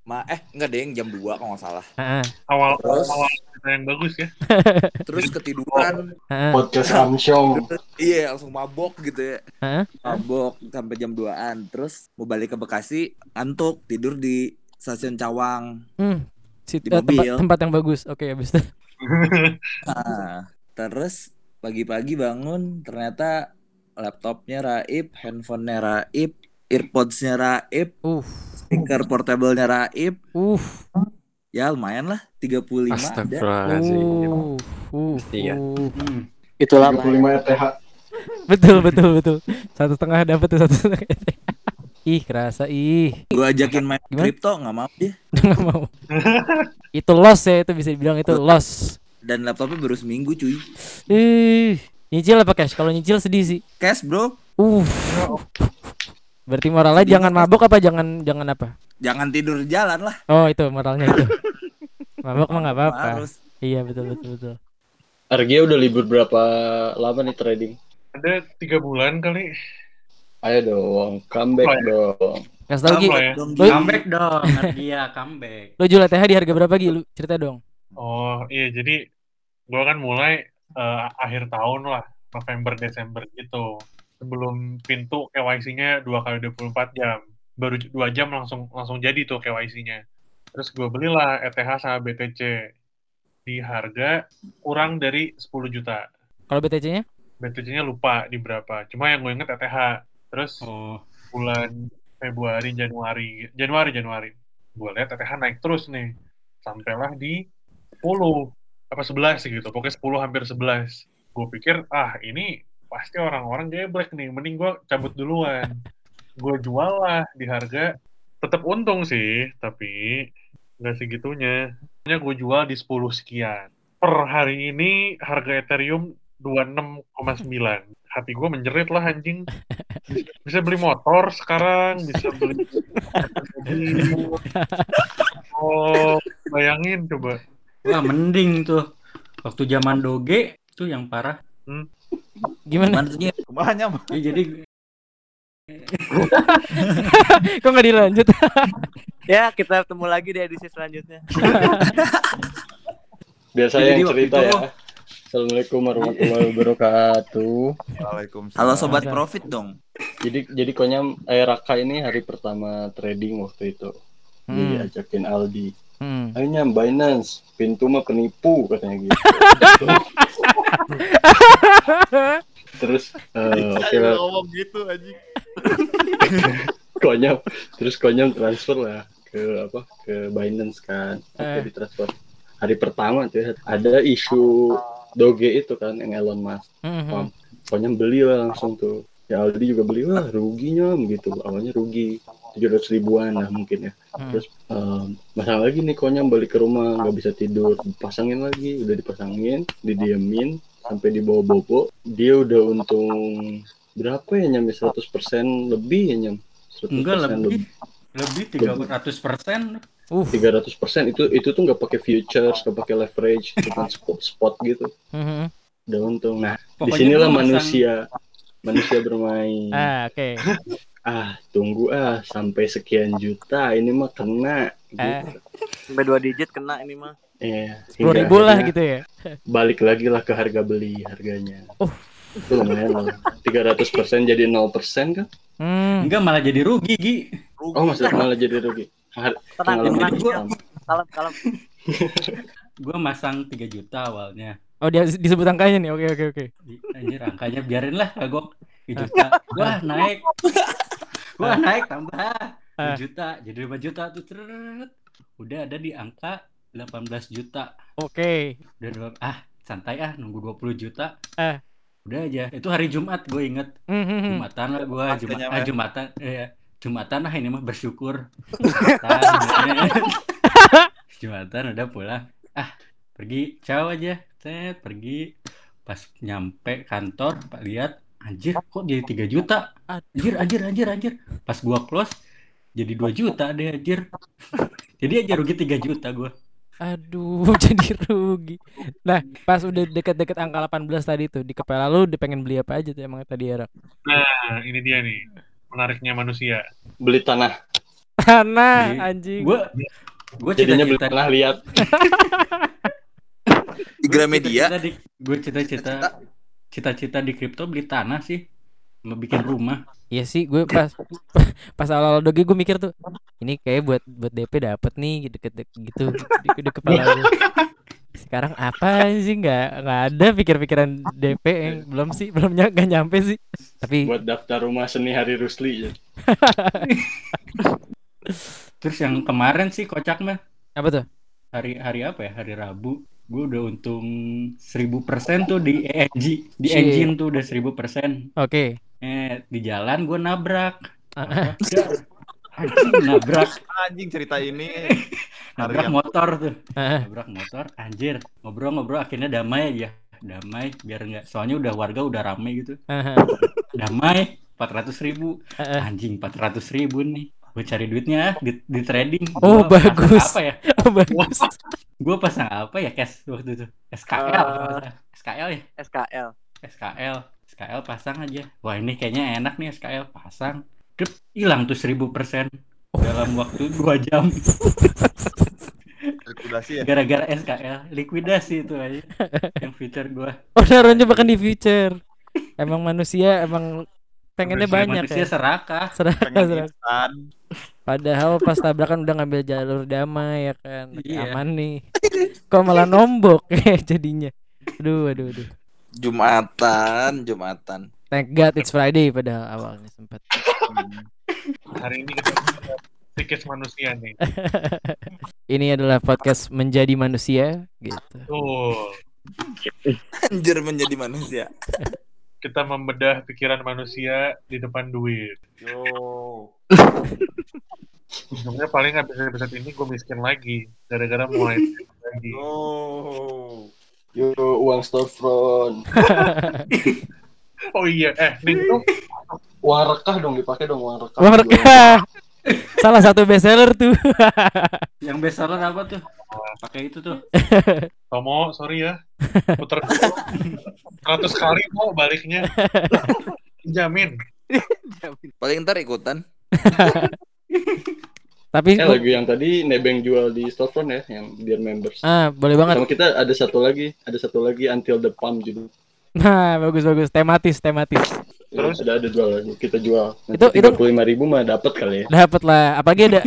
Ma eh enggak deh, jam 2 kalau nggak salah. Ah, Awal Terus? awal cerita yang bagus ya. *laughs* Terus ketiduran. Podcast Samsung. Iya, langsung mabok gitu ya. ah. Mabok sampai jam 2-an. Terus mau balik ke Bekasi, ngantuk, tidur di stasiun Cawang. Hmm, si, Di eh, tempat mobil. tempat yang bagus oke habis itu Nah, *laughs* terus pagi-pagi bangun ternyata laptopnya raib, handphonenya raib, earpodsnya raib, uh speaker portable-nya raib. uh Ya lumayan lah, 35 ada. Astagfirullahaladzim. uh uh, Iya. uh. Itulah 35 ETH. betul betul betul satu setengah dapat tuh satu setengah ih kerasa ih. Gue ajakin main Gimana? kripto nggak mau dia. *laughs* nggak mau. Itu loss ya itu bisa dibilang itu loss. Dan laptopnya baru seminggu cuy. ih nyicil apa cash? Kalau nyicil sedih sih. Cash bro, uh berarti moralnya jangan mabok apa jangan jangan apa? Jangan tidur jalan lah. oh itu moralnya itu. *laughs* Mabok mah nggak apa-apa. iya betul betul betul. Argia udah libur berapa lama nih trading? Ada tiga bulan kali. Ayo dong, comeback Oh, ya. dong. Kasih tau Gi ya. Comeback dong, dia comeback. lo jual TH di harga berapa Gi lu cerita dong Oh iya jadi gua kan mulai eh, akhir tahun lah November Desember gitu. sebelum pintu KYC-nya dua kali 24 jam. Baru dua jam langsung langsung jadi tuh KYC-nya. Terus gue belilah ETH sama BTC di harga kurang dari 10 juta. Kalau BTC-nya? BTC-nya lupa di berapa. Cuma yang gue inget ETH. Terus Oh, bulan Februari, Januari, Januari, Januari. Gue lihat ETH naik terus nih. Sampailah di 10 apa 11 gitu. Pokoknya 10 hampir 11. Gue pikir, ah ini pasti orang-orang geblek nih. Mending gue cabut duluan. gue jual lah di harga tetap untung sih, tapi nggak segitunya. Nya gue jual di 10 sekian. Per hari ini harga Ethereum 26,9. Hati gue menjerit lah anjing. Bisa beli motor sekarang, bisa beli Oh, bayangin coba. wah mending tuh. Waktu zaman Doge tuh yang parah. Gimana? Mantunya Ke mana? *laughs* Ya, jadi *laughs* Kok nggak dilanjut? *laughs* Ya, kita ketemu lagi di edisi selanjutnya. Biar saya Jadi yang cerita itu- ya. Assalamualaikum warahmatullahi wabarakatuh. Waalaikumsalam. Halo sobat profit dong. Jadi jadi konya eh, Raka ini hari pertama trading waktu itu. Hmm. Diajakin Aldi. Hmm. Ayo nyam Binance, pintu mah penipu katanya gitu. *laughs* Terus eh, oke lah, ngomong gitu anjing. *laughs* konyam terus konyam transfer lah ke apa ke Binance kan oke Eh. ditransfer hari pertama tuh ya, ada isu Doge itu kan yang Elon Musk. Mhm. Paham? konyam beli lah langsung tuh. Ya Aldi juga beli wah ruginya begitu awalnya rugi. 700 ribuan lah mungkin ya. Hmm. terus em, masang lagi nih konyam balik ke rumah nggak bisa tidur. Pasangin lagi udah dipasangin didiemin sampai dibawa bobo. Dia udah untung berapa ya nyampe 100% lebih ya nyam 100% enggak lebih. lebih. 300 persen. Uh. 300% itu itu tuh nggak pakai futures nggak pakai leverage *laughs* cuma spot spot gitu Mhm. udah untung nah di sinilah manusia manusia bermain *laughs* Ah, oke. *laughs* ah tunggu ah sampai sekian juta ini mah kena gitu. Eh. Sampai dua digit kena ini mah. Iya, Sepuluh ribu lah gitu ya. balik lagi lah ke harga beli harganya Oh. itu lumayan lah 300% jadi 0% kan Hmm. Enggak malah jadi rugi, Gi. oh maksudnya malah jadi rugi Tenang, tenang. kamu. Kalem, kalem. *laughs* Gua masang 3 juta awalnya. Oh, dia disebut angkanya nih. Oke, oke, oke. Di- Anjir angkanya biarin lah kagok 3 *laughs* juta. Wah, naik. Wah, *laughs* naik tambah 2 Ah. juta. Jadi 5 juta tuh. Trrrt. Udah ada di angka 18 juta. Oke. Udah dua- ah, santai ah nunggu 20 juta. Eh. Udah aja. Itu hari Jumat gue inget. Mhm. Jumatan lah gua, Pas Jumat, ah, ya. Jumatan, eh, Jumatan lah ini mah bersyukur. Jumatan, *laughs* Jumatan udah pulang. Ah, pergi, ciao aja. Set, pergi. Pas nyampe kantor, Pak lihat, anjir kok jadi 3 juta. Anjir, anjir, anjir, anjir. Pas gua close jadi 2 juta deh anjir. *laughs* jadi aja rugi 3 juta gua. Aduh, *laughs* jadi rugi. Nah, pas udah deket-deket angka 18 tadi tuh, di kepala lu pengen beli apa aja tuh emang tadi ya? Nah, ini dia nih. Menariknya manusia. beli tanah Tanah, Jadi, anjing. Gua gua jadinya beli cita-cita tanah lihat *laughs* Di Gramedia. Gue cita-cita cita-cita di kripto beli tanah sih mau bikin rumah Iya sih, gue pas *laughs* pas awal-awal doge gue mikir tuh, ini kayak buat buat DP dapet nih deket-deket gitu di, di kepala gue. *laughs* Sekarang apa sih nggak nggak ada pikir-pikiran DP yang belum sih belum ny nggak nyampe sih. Tapi buat daftar rumah seni Hari Rusli ya. *laughs* terus yang kemarin sih kocak mah apa tuh? hari hari apa ya hari Rabu gue udah untung 1000% tuh di ENG di Shit. engine tuh udah 1000% Oke. eh di jalan gue nabrak Ah, Udah, anjing nabrak. Anjing cerita ini. *laughs* nabrak Harian. motor tuh. Ah, nabrak motor anjir. Ngobrol-ngobrol akhirnya damai aja. Damai biar nggak soalnya udah warga udah rame gitu. Ah, damai 400 ribu. Ah, ah. anjing 400 ribu nih. Gue cari duitnya di, di trading. Oh, Gua bagus. apa ya? *laughs* Oh, bagus. gue pasang apa ya cash waktu itu? SKL Eh. SKL ya? SKL. SKL SKL pasang aja. Wah ini kayaknya enak nih SKL pasang hilang tuh 1000 persen dalam waktu dua jam Likuidasi ya. gara-gara SKL likuidasi itu aja yang feature gue Oh, naruhnya bahkan di future. Emang manusia emang pengennya Manusia- banyak manusia ya. serakah. Serakah, Pengen serakah. Padahal pas tabrakan udah ngambil jalur damai ya kan. Iya. Aman nih. Kok malah nombok *laughs* ya jadinya. Aduh, aduh, aduh. Jumatan, Jumatan. Thank God it's Friday padahal awalnya sempat. Hari ini kita psikis manusia nih. *laughs* Ini adalah podcast menjadi manusia gitu. Tuh, Anjir menjadi manusia. *laughs* kita membedah pikiran manusia di depan duit. Yo. Ujungnya paling habis episode ini gue miskin lagi. Gara-gara mulai *laughs* lagi. Yo. Yo, uang storefront. Oh iya, eh, Uang rekah dong dipakai dong uang rekah. Wah, rekah. Salah satu bestseller tuh. *laughs* Yang bestseller apa tuh? Pakai itu tuh. Tomo, sorry ya. *laughs* Puter 100 kali mau baliknya. Jamin. Paling ntar ikutan. *laughs* Tapi Eh lagu yang tadi Nebeng jual di storefront ya, yang Dear Members. ah, boleh banget. Sama kita ada satu lagi, ada satu lagi Until the Pump gitu. Nah, bagus bagus. Tematis, tematis. Terus ada ada jual lagi, kita jual. Itu- Nanti itu- 35 ribu mah dapat kali ya. Dapat lah. Apalagi ada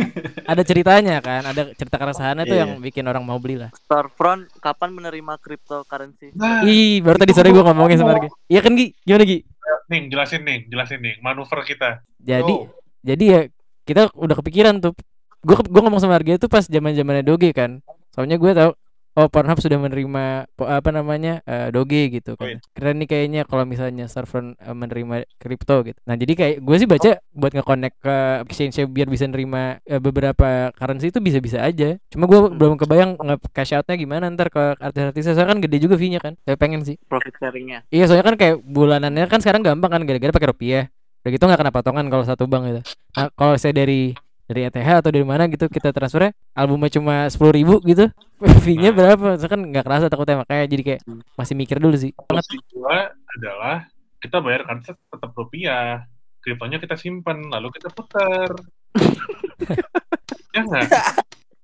ada ceritanya kan, ada cerita keresahannya tuh Iya. yang bikin orang mau beli lah. Storefront kapan menerima cryptocurrency? Ih, baru tadi sore gua ngomongin sama Gi. Iya kan Gi? Gimana Gi? Nih, jelasin nih, jelasin nih. Manuver kita. Jadi jadi ya kita udah kepikiran tuh. Gua gua ngomong sama Arga itu pas zaman-zamannya Doge kan. Soalnya gue tahu oh Pornhub sudah menerima apa namanya eh, Doge gitu kan. Keren nih kayaknya kalau misalnya Storefront eh, menerima kripto gitu. Nah, jadi kayak gue sih baca buat nge-connect ke exchange biar bisa nerima eh, beberapa currency itu bisa-bisa aja. Cuma gue belum kebayang nge-cash outnya gimana ntar ke artis-artisnya. Soalnya kan gede juga fee-nya kan. Saya pengen sih. Profit sharingnya. Iya soalnya kan kayak bulanannya kan sekarang gampang kan gara-gara pakai rupiah. Udah gitu nggak kena potongan kalau satu bank gitu. Nah kalau saya dari dari ETH atau dari mana gitu kita transfernya albumnya cuma sepuluh ribu gitu. *laughs* Fee-nya berapa? Saya kan nggak kerasa takutnya makanya jadi kayak masih mikir dulu sih. Opsi kedua adalah kita bayar kartu tetap rupiah. Kriptonya kita simpan, lalu kita putar. *laughs* ya nggak?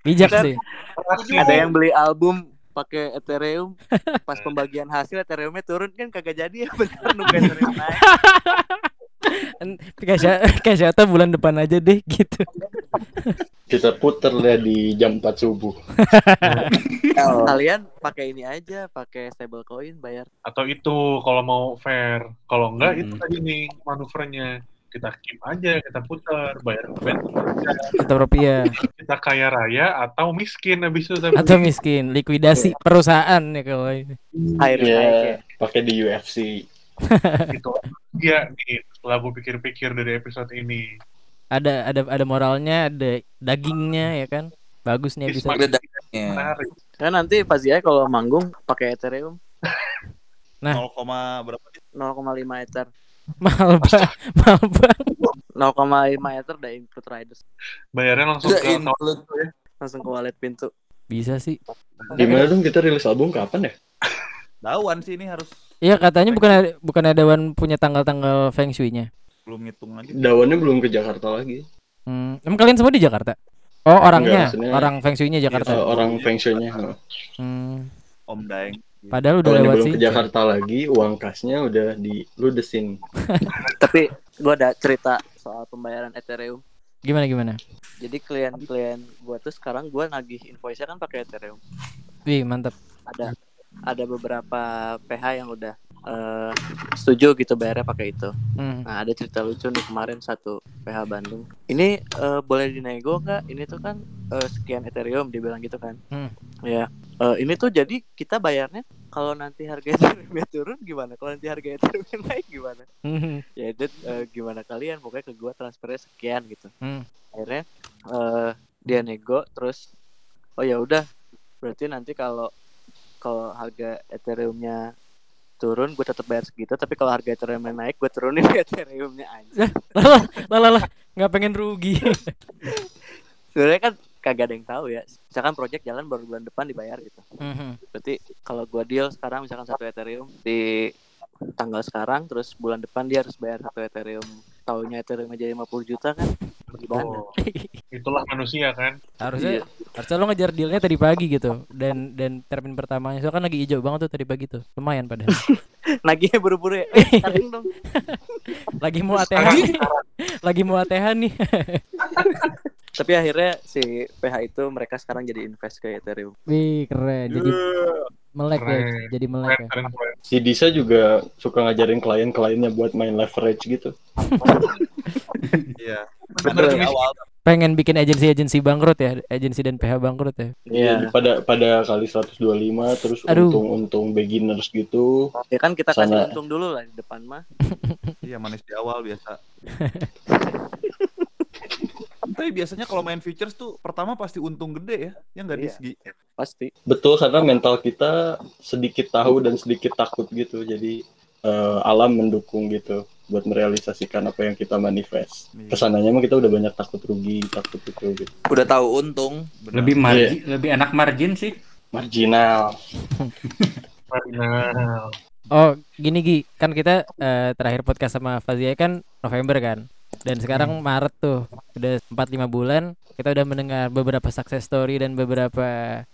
bijak sih. Ada yang beli album pakai Ethereum, pas *laughs* pembagian hasil Ethereumnya turun kan kagak jadi ya bentar nunggu Ethereum naik. Kayak kayak siapa bulan depan aja deh gitu Kita puter lah di jam 4 subuh. *laughs* Kalian pakai ini aja, pakai stable coin bayar. Atau itu kalau mau fair. Kalau enggak itu Hmm. tadi nih manuvernya. Kita keep aja, kita putar, bayar bank. tetap rupiah Kita kaya raya atau miskin habis itu. tapi. atau miskin likuidasi perusahaan ya kalau ini Iya, cash. pakai di UFC. *laughs* gitu. Iya nih, setelah gue pikir-pikir dari episode ini. ada ada ada moralnya ada dagingnya ya kan bagus nih episode Ada dagingnya. Menarik. Kan nanti pas dia kalau manggung pakai Ethereum *laughs* Nah. 0, berapa? 0,5 Ether. mahal banget mahal banget 0,5 Ether udah include riders. Bayarnya langsung Udah ke include. Langsung ke wallet pintu. bisa sih Gimana dong kita rilis album kapan ya? Dawan sih ini harus Iya katanya bukan ada, bukan ada Dewan punya tanggal-tanggal feng shui-nya. belum ngitung lagi. Dawannya belum ke Jakarta lagi. Hmm, emang kalian semua di Jakarta? Oh orangnya, maksudnya- orang feng shui-nya Eh, Jakarta. orang Feng Shui-nya. heeh. Hmm, Om Daeng. padahal udah lewat belum sih. ke Jakarta lagi, uang kasnya udah diludesin. *laughs* Tapi gua ada cerita soal pembayaran Ethereum. Gimana gimana? Jadi klien-klien gua tuh sekarang gua nagih invoice-nya kan pakai Ethereum. Wih mantap. Ada ada beberapa PH yang udah eh, setuju gitu bayarnya pakai itu. Hmm. Nah ada cerita lucu nih kemarin satu PH Bandung. Ini eh, boleh dinego nggak? Ini tuh kan eh, sekian Ethereum dibilang gitu kan. Hmm. Ya. Eh, ini tuh jadi kita bayarnya kalau nanti harga *laughs* Ethereum turun gimana? Kalau nanti harga Ethereum naik gimana? Hmm. Ya Dad, eh, gimana kalian? Pokoknya ke gua transfernya sekian gitu. Hmm. Akhirnya eh, dia nego terus oh ya udah berarti nanti kalau kalau harga Ethereumnya turun gue tetap bayar segitu tapi kalau harga Ethereumnya naik gue turunin *laughs* Ethereumnya aja Lah lah lah nggak pengen rugi. *laughs* sebenarnya kan kagak ada yang tahu ya misalkan project jalan baru bulan depan dibayar gitu Mhm. berarti kalau gua deal sekarang misalkan satu Ethereum di tanggal sekarang terus bulan depan dia harus bayar satu Ethereum tahunya Ethereum aja 50 juta kan gimana Oh, *laughs* itulah manusia kan. harusnya Iya. harusnya lo ngejar dealnya tadi pagi gitu dan dan termin pertamanya soalnya kan lagi hijau banget tuh tadi pagi tuh lumayan padahal *laughs* Nagihnya buru-buru ya. Eh, sekarang dong. *laughs* Lagi mau ATH nih. Lagi mau ATH nih. Tapi akhirnya si PH itu mereka sekarang jadi invest ke Ethereum. Wih, keren. Jadi melek ya, jadi melek ya. Keren, keren. Si Disa juga suka ngajarin klien-kliennya buat main leverage gitu. *laughs* Iya. Bener. Dari awal Pengen bikin agensi-agensi bangkrut ya, agensi dan PH bangkrut ya. Iya. Pada pada kali 125 terus untung-untung beginners gitu. Ya kan kita kasih Sana. untung dulu lah di depan mah. *laughs* Iya manis di awal biasa. *laughs* Tapi biasanya kalau main futures tuh pertama pasti untung gede ya, ya nggak Iya. disgi. Pasti. Betul karena mental kita sedikit tahu dan sedikit takut gitu. Jadi eh, alam mendukung gitu buat merealisasikan apa yang kita manifest. Iya. Ke sananya mah kita udah banyak takut rugi, takut itu gitu. Udah tahu untung. Benar. Lebih margin, lebih enak margin sih. Marginal. *laughs* Nah, Oh, gini Gi, kan kita eh, terakhir podcast sama Fazia kan November kan. Dan sekarang Maret tuh, udah 4-5 bulan kita udah mendengar beberapa success story dan beberapa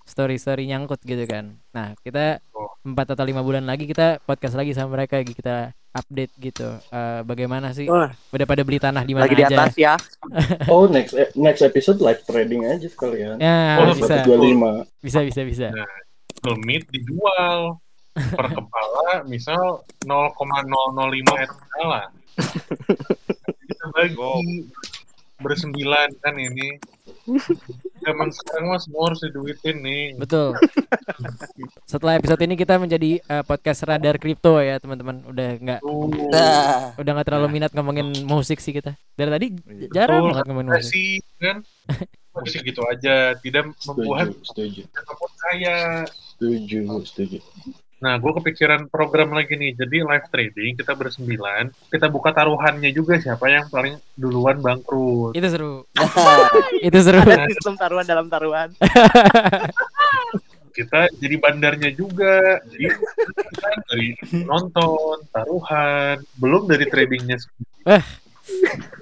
story-story nyangkut gitu kan. Nah, kita Oh. 4 atau 5 bulan lagi kita podcast lagi sama mereka kita update gitu. Eh, bagaimana sih? Wah, Udah pada beli tanah di mana lagi di aja? atas ya. *laughs* Oh, next e- next episode live trading aja sekalian. Ya, Oh, bisa. 125. Bisa bisa bisa. Google Meet dijual per kepala misal 0,005 ETH lah. *laughs* Bagi bersembilan kan ini. Zaman sekarang mah semua harus diduitin nih. Betul. Setelah episode ini kita menjadi eh, podcast radar kripto ya, teman-teman. Udah nggak Nah, udah nggak terlalu minat ngomongin musik sih kita. Dari tadi Iya. jarang betul. banget ngomongin musik. sih kan. *laughs* Musik gitu aja, tidak membuat Setuju, setuju. kaya. Setuju, setuju. Nah, gue kepikiran program lagi nih. Jadi live trading kita bersembilan, kita buka taruhannya juga siapa yang paling duluan bangkrut. Itu seru. *laughs* Itu seru. Ada sistem taruhan dalam taruhan. *laughs* Kita jadi bandarnya juga. Jadi kan dari nonton, taruhan, belum dari tradingnya.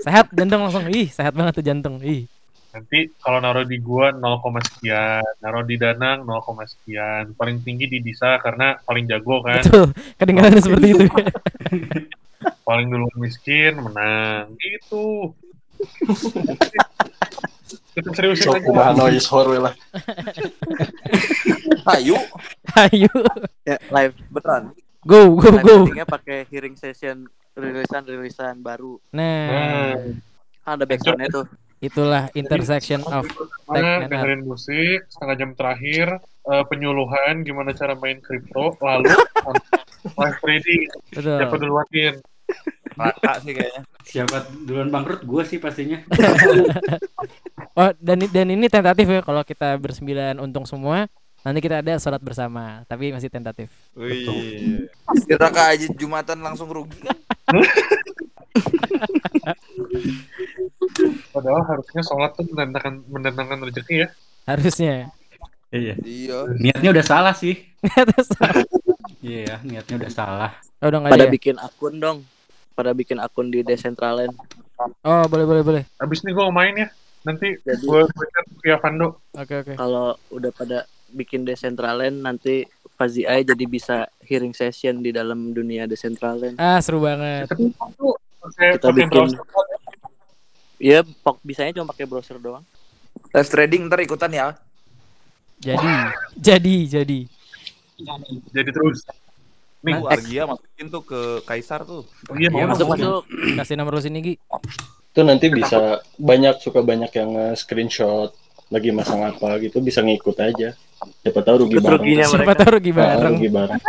Sehat jantung langsung. Ih, sehat banget tuh jantung. Ih. Nanti kalau naruh di gua 0, sekian, naruh di Danang 0, sekian. Paling tinggi di Disa karena paling jago kan. Betul. Kedengarannya seperti itu. *laughs* Paling duluan miskin menang. Gitu. *laughs* Kita seriusin lagi. kumaha noise horwe lah. ayo. *laughs* Ayo. Ya, live Beneran. Go, go, live go. tradingnya pakai hearing session rilisan rilisan baru. Nah, Nah, Ada backsoundnya tuh. Itulah intersection of tech and art. dengerin musik setengah jam terakhir eh, penyuluhan gimana cara main kripto lalu live trading siapa Betul. duluanin Raka sih kayaknya. Siapa duluan bangkrut? Gua sih pastinya. *laughs* Oh, dan dan ini tentatif ya kalau kita bersembilan untung semua. Nanti kita ada sholat bersama, tapi masih tentatif. Wih. Kira aja Jumatan langsung rugi kan? *laughs* padahal harusnya sholat tuh mendatangkan mendatangkan rezeki ya Harusnya. Iya. Iya. Niatnya udah salah sih. *laughs* Terus, Iya, niatnya udah salah. oh, udah nggak ada Pada ya? bikin akun dong. Pada bikin akun di Decentraland. Oh, boleh boleh boleh. abis ini gue mau main ya nanti Jadi- gue berikan via Fando Oke oke. Kalau udah pada bikin Decentraland nanti Fazi Ai jadi bisa hearing session di dalam dunia Decentraland. Ah, seru banget. pakai Kita bikin- Iya, pok bisanya cuma pakai browser doang. Live trading ntar ikutan ya. Jadi, jadi, jadi. jadi terus nih Tuh Argia masukin tuh ke Kaisar tuh. oh iya mau Masuk masuk. Kasih nomor lu sini, Gi. Itu nanti bisa banyak suka banyak yang screenshot lagi masang apa gitu bisa ngikut aja. Siapa tahu rugi Terus bareng. ruginya Siapa mereka. tahu rugi Ah, bareng. rugi bareng.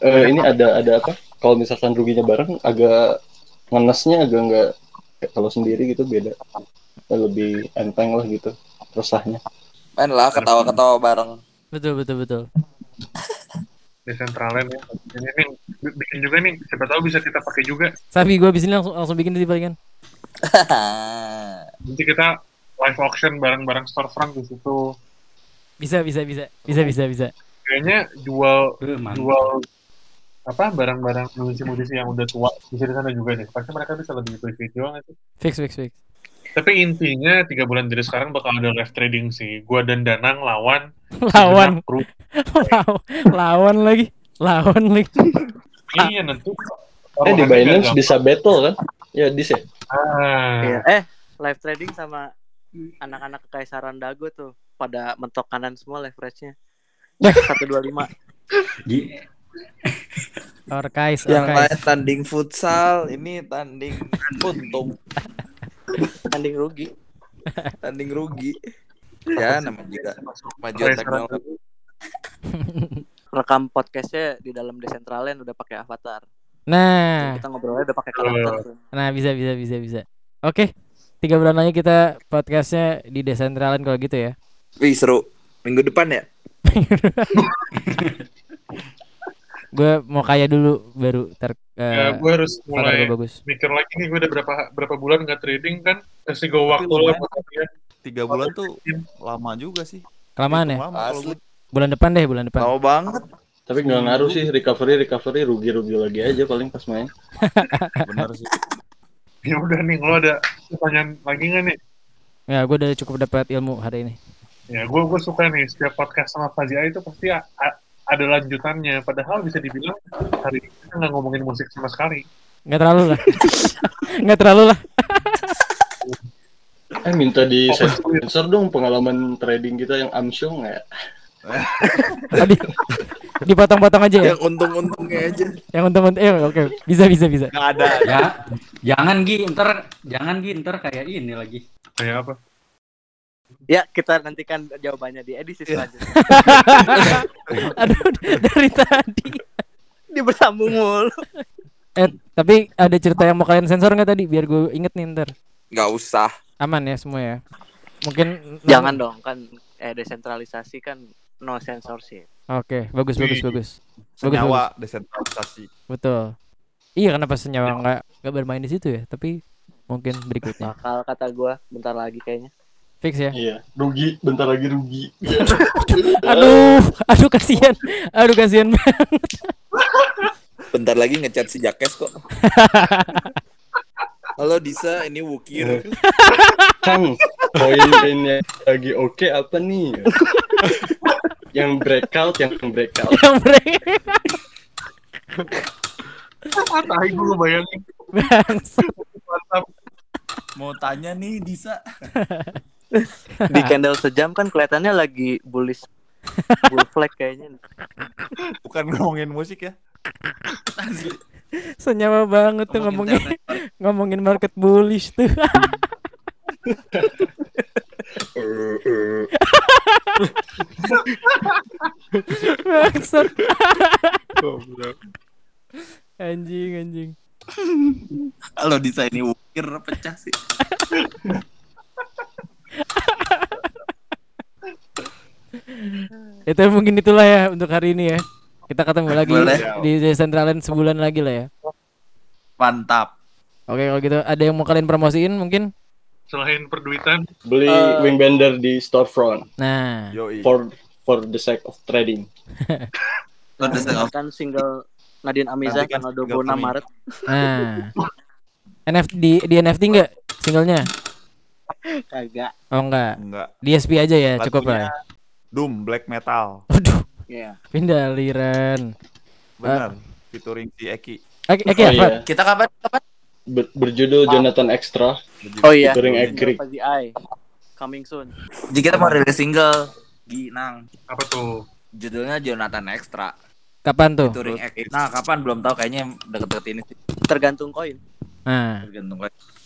Eh, ini ada ada apa? Kalau misalkan ruginya bareng agak ngenesnya agak nggak kalau sendiri gitu beda. Lebih enteng lah gitu resahnya. Main lah ketawa-ketawa bareng. Betul, betul, betul. Decentraland ya ini nih bikin juga nih siapa tahu bisa kita pakai juga Sabi gua abis ini langsung langsung bikin di palingan. nanti kita live auction barang-barang storefront di situ Bisa, bisa, bisa. Bisa, bisa, bisa. kayaknya jual Eh, jual apa barang-barang musisi-musisi yang udah tua bisa di sana juga deh pasti mereka bisa lebih appreciate juga nggak sih Fix, fix, fix. tapi intinya tiga bulan dari sekarang bakal ada live trading sih gua dan Danang lawan *laughs* Lawan. Law- lawan lagi. Lawan link. *laughs* Iya nanti. Eh di Binance bisa battle kan? Ya dis ya. Ah. Iya. Eh, live trading sama anak-anak kekaisaran Dago tuh pada mentok kanan semua leverage-nya. *laughs* Satu dua lima. Orkais, Yang orkais. lain tanding futsal, ini tanding untung, Tanding rugi. tanding rugi. Ya, namanya juga majuan teknologi. Rekam podcastnya di dalam Decentraland udah pakai avatar. Nah, Kita ngobrolnya udah pakai karakter. nah bisa bisa bisa bisa. Oke, tiga bulan lagi kita podcastnya di Decentraland kalau gitu ya. Wih, seru. Minggu depan ya? *laughs* Gue mau kaya dulu baru ter. Ya, eh, gue harus mulai gua bagus. mikir lagi nih gue udah berapa berapa bulan nggak trading kan kasih gue waktu lah Tiga bulan tuh lama juga sih. Kelamaan ya? Lama Asli. Bulan depan deh, bulan depan. Mau banget. Tapi nggak ngaruh sih recovery recovery rugi rugi lagi aja paling pas main. *laughs* Bener sih. *laughs* ya udah nih lo ada pertanyaan lagi nggak nih Ya, gue udah cukup dapat ilmu hari ini. ya gue gue suka nih setiap podcast sama Fazia itu pasti ada lanjutannya padahal bisa dibilang hari ini kita nggak ngomongin musik sama sekali Nggak terlalu lah. *laughs* Nggak terlalu lah. Eh minta di sensor dong pengalaman trading kita yang Amsyong ya. *laughs* Tadi dipotong-potong aja ya. Yang untung-untungnya aja. Yang untung-untung. Eh, oke. Bisa bisa bisa. Nggak ada. Ya, jangan Gi, ntar jangan Gi, ntar kayak ini lagi. kayak apa Ya, kita nantikan jawabannya di edisi selanjutnya. *laughs* Aduh, dari tadi. Dia bersambung mulu. Eh, tapi ada cerita yang mau kalian sensor nggak tadi? Biar gue inget nih ntar. Nggak usah. Aman ya semua ya. Mungkin Jangan dong, kan eh desentralisasi kan no censorship. Oke, bagus bagus bagus. Bagus, Senyawa bagus. desentralisasi. Betul. Iya kenapa senyawa nggak nggak bermain di situ ya? Tapi mungkin berikutnya. Bakal kata gua bentar lagi kayaknya. Fix ya. Iya, rugi bentar lagi rugi. *laughs* Aduh, aduh kasihan. Aduh kasihan banget. Bentar lagi ngechat si Jakes kok. *laughs* Halo Disa, ini Wukir. Kang, poin-poinnya lagi oke apa nih? yang breakout, yang breakout. *laughs* Yang break. tahi gue bayangin mantap Mau tanya nih Disa. Di candle sejam kan kelihatannya lagi bullish bull flag kayaknya. Bukan ngomongin musik ya. Senyawa banget tuh ngomongin ngomongin market bullish tuh. Bangsat. anjing anjing. Halo Disa, ini Wukir pecah sih. *laughs* Itu mungkin itulah ya untuk hari ini ya. Kita ketemu lagi Boleh. di Decentraland sebulan lagi lah ya. Mantap. Oke kalau gitu ada yang mau kalian promosiin mungkin? selain perduitan Beli Eh. wingbender di storefront Nah, Yoi. for for the sake of trading. *laughs* Kan single Nadine Amiza tanggal single 26 kami. Maret. nah. *laughs* NFT di di NFT enggak singlenya? Kagak. Oh enggak. Enggak. Di SP aja ya, cukup Lagunya lah. Doom Black Metal. Waduh, Iya. pindah aliran. Bener. Featuring si Eki. Eki, Eki Oh, apa? iya. Kita kapan? Kapan? Ber- berjudul Jonathan Extra. Oh iya. Featuring Eye. Coming soon. Jadi kita mau rilis single. Ginang. apa tuh Judulnya Jonathan Extra. Kapan tuh? Featuring Ekrik. Nah, kapan belum tahu kayaknya deket-deket ini sih. Tergantung koin. Nah, Tergantung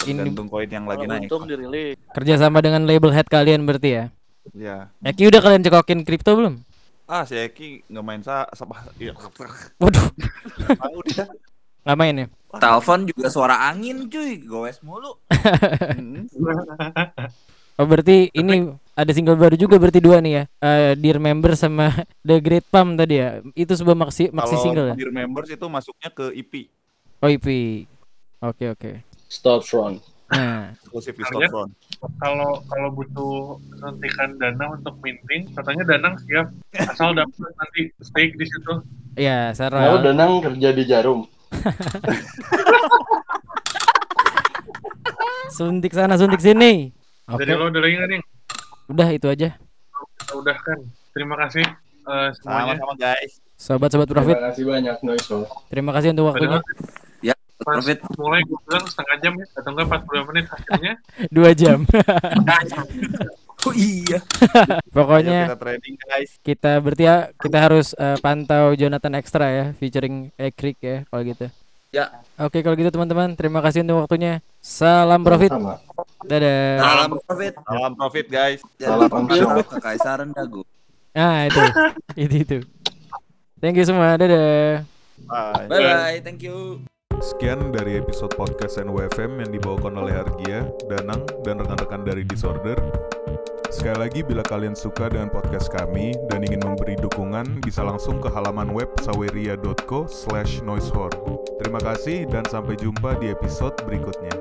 ini Tergantung koin yang lagi naik. untung dirilis. kerja sama dengan label head kalian berarti ya. Ya. Eki udah kalian cekokin kripto belum? Ah, si Eki nggak main sa sama iya. Waduh, *laughs* udah. nggak main ya? Telepon juga suara angin cuy, gowes mulu. *laughs* Oh berarti ini ada single baru juga berarti dua nih ya. Eh Dear Member sama *laughs* The Great Pump tadi ya. Itu sebuah maxi maxi Kalau single ya. Dear Members itu masuknya ke EP, Oh IP. Oke oke. Storefront. Nah, *laughs* eksklusif di Kalian- Storefront. kalau kalau butuh suntikan dana untuk minting katanya Danang siap asal *laughs* dapat nanti stake di situ ya Nah, Sarah. Danang kerja di Jarum. *laughs* Suntik sana suntik sini. Oke. dari lo ada lagi nggak nih Udah itu aja. kita udah kan terima kasih eh, semuanya Sama-sama guys. Sobat-sobat Profit, Terima kasih banyak Noise House. terima kasih untuk waktunya. Ya, Pas Profit. mulai gue bilang setengah jam ya, atau enggak 40 menit hasilnya. *laughs* Dua jam. *laughs* Oh iya. *laughs* Pokoknya Ayo kita trading guys. kita berarti ya kita harus eh, pantau Jonathan Extra ya, featuring Ekrik ya kalau gitu. Ya. Oke kalau gitu teman-teman, terima kasih untuk waktunya. Salam Profit. Sama. Dadah. Salam Profit. Salam profit guys. Jangan Salam Profit. kekaisaran dagu. Nah itu, itu itu. Thank you semua. Dadah. Bye. Bye bye. Thank you. Sekian dari episode podcast NWFM yang dibawakan oleh Hargia, Danang, dan rekan-rekan dari Disorder. Sekali lagi, bila kalian suka dengan podcast kami dan ingin memberi dukungan, bisa langsung ke halaman web saweria.co slash. Terima kasih dan sampai jumpa di episode berikutnya.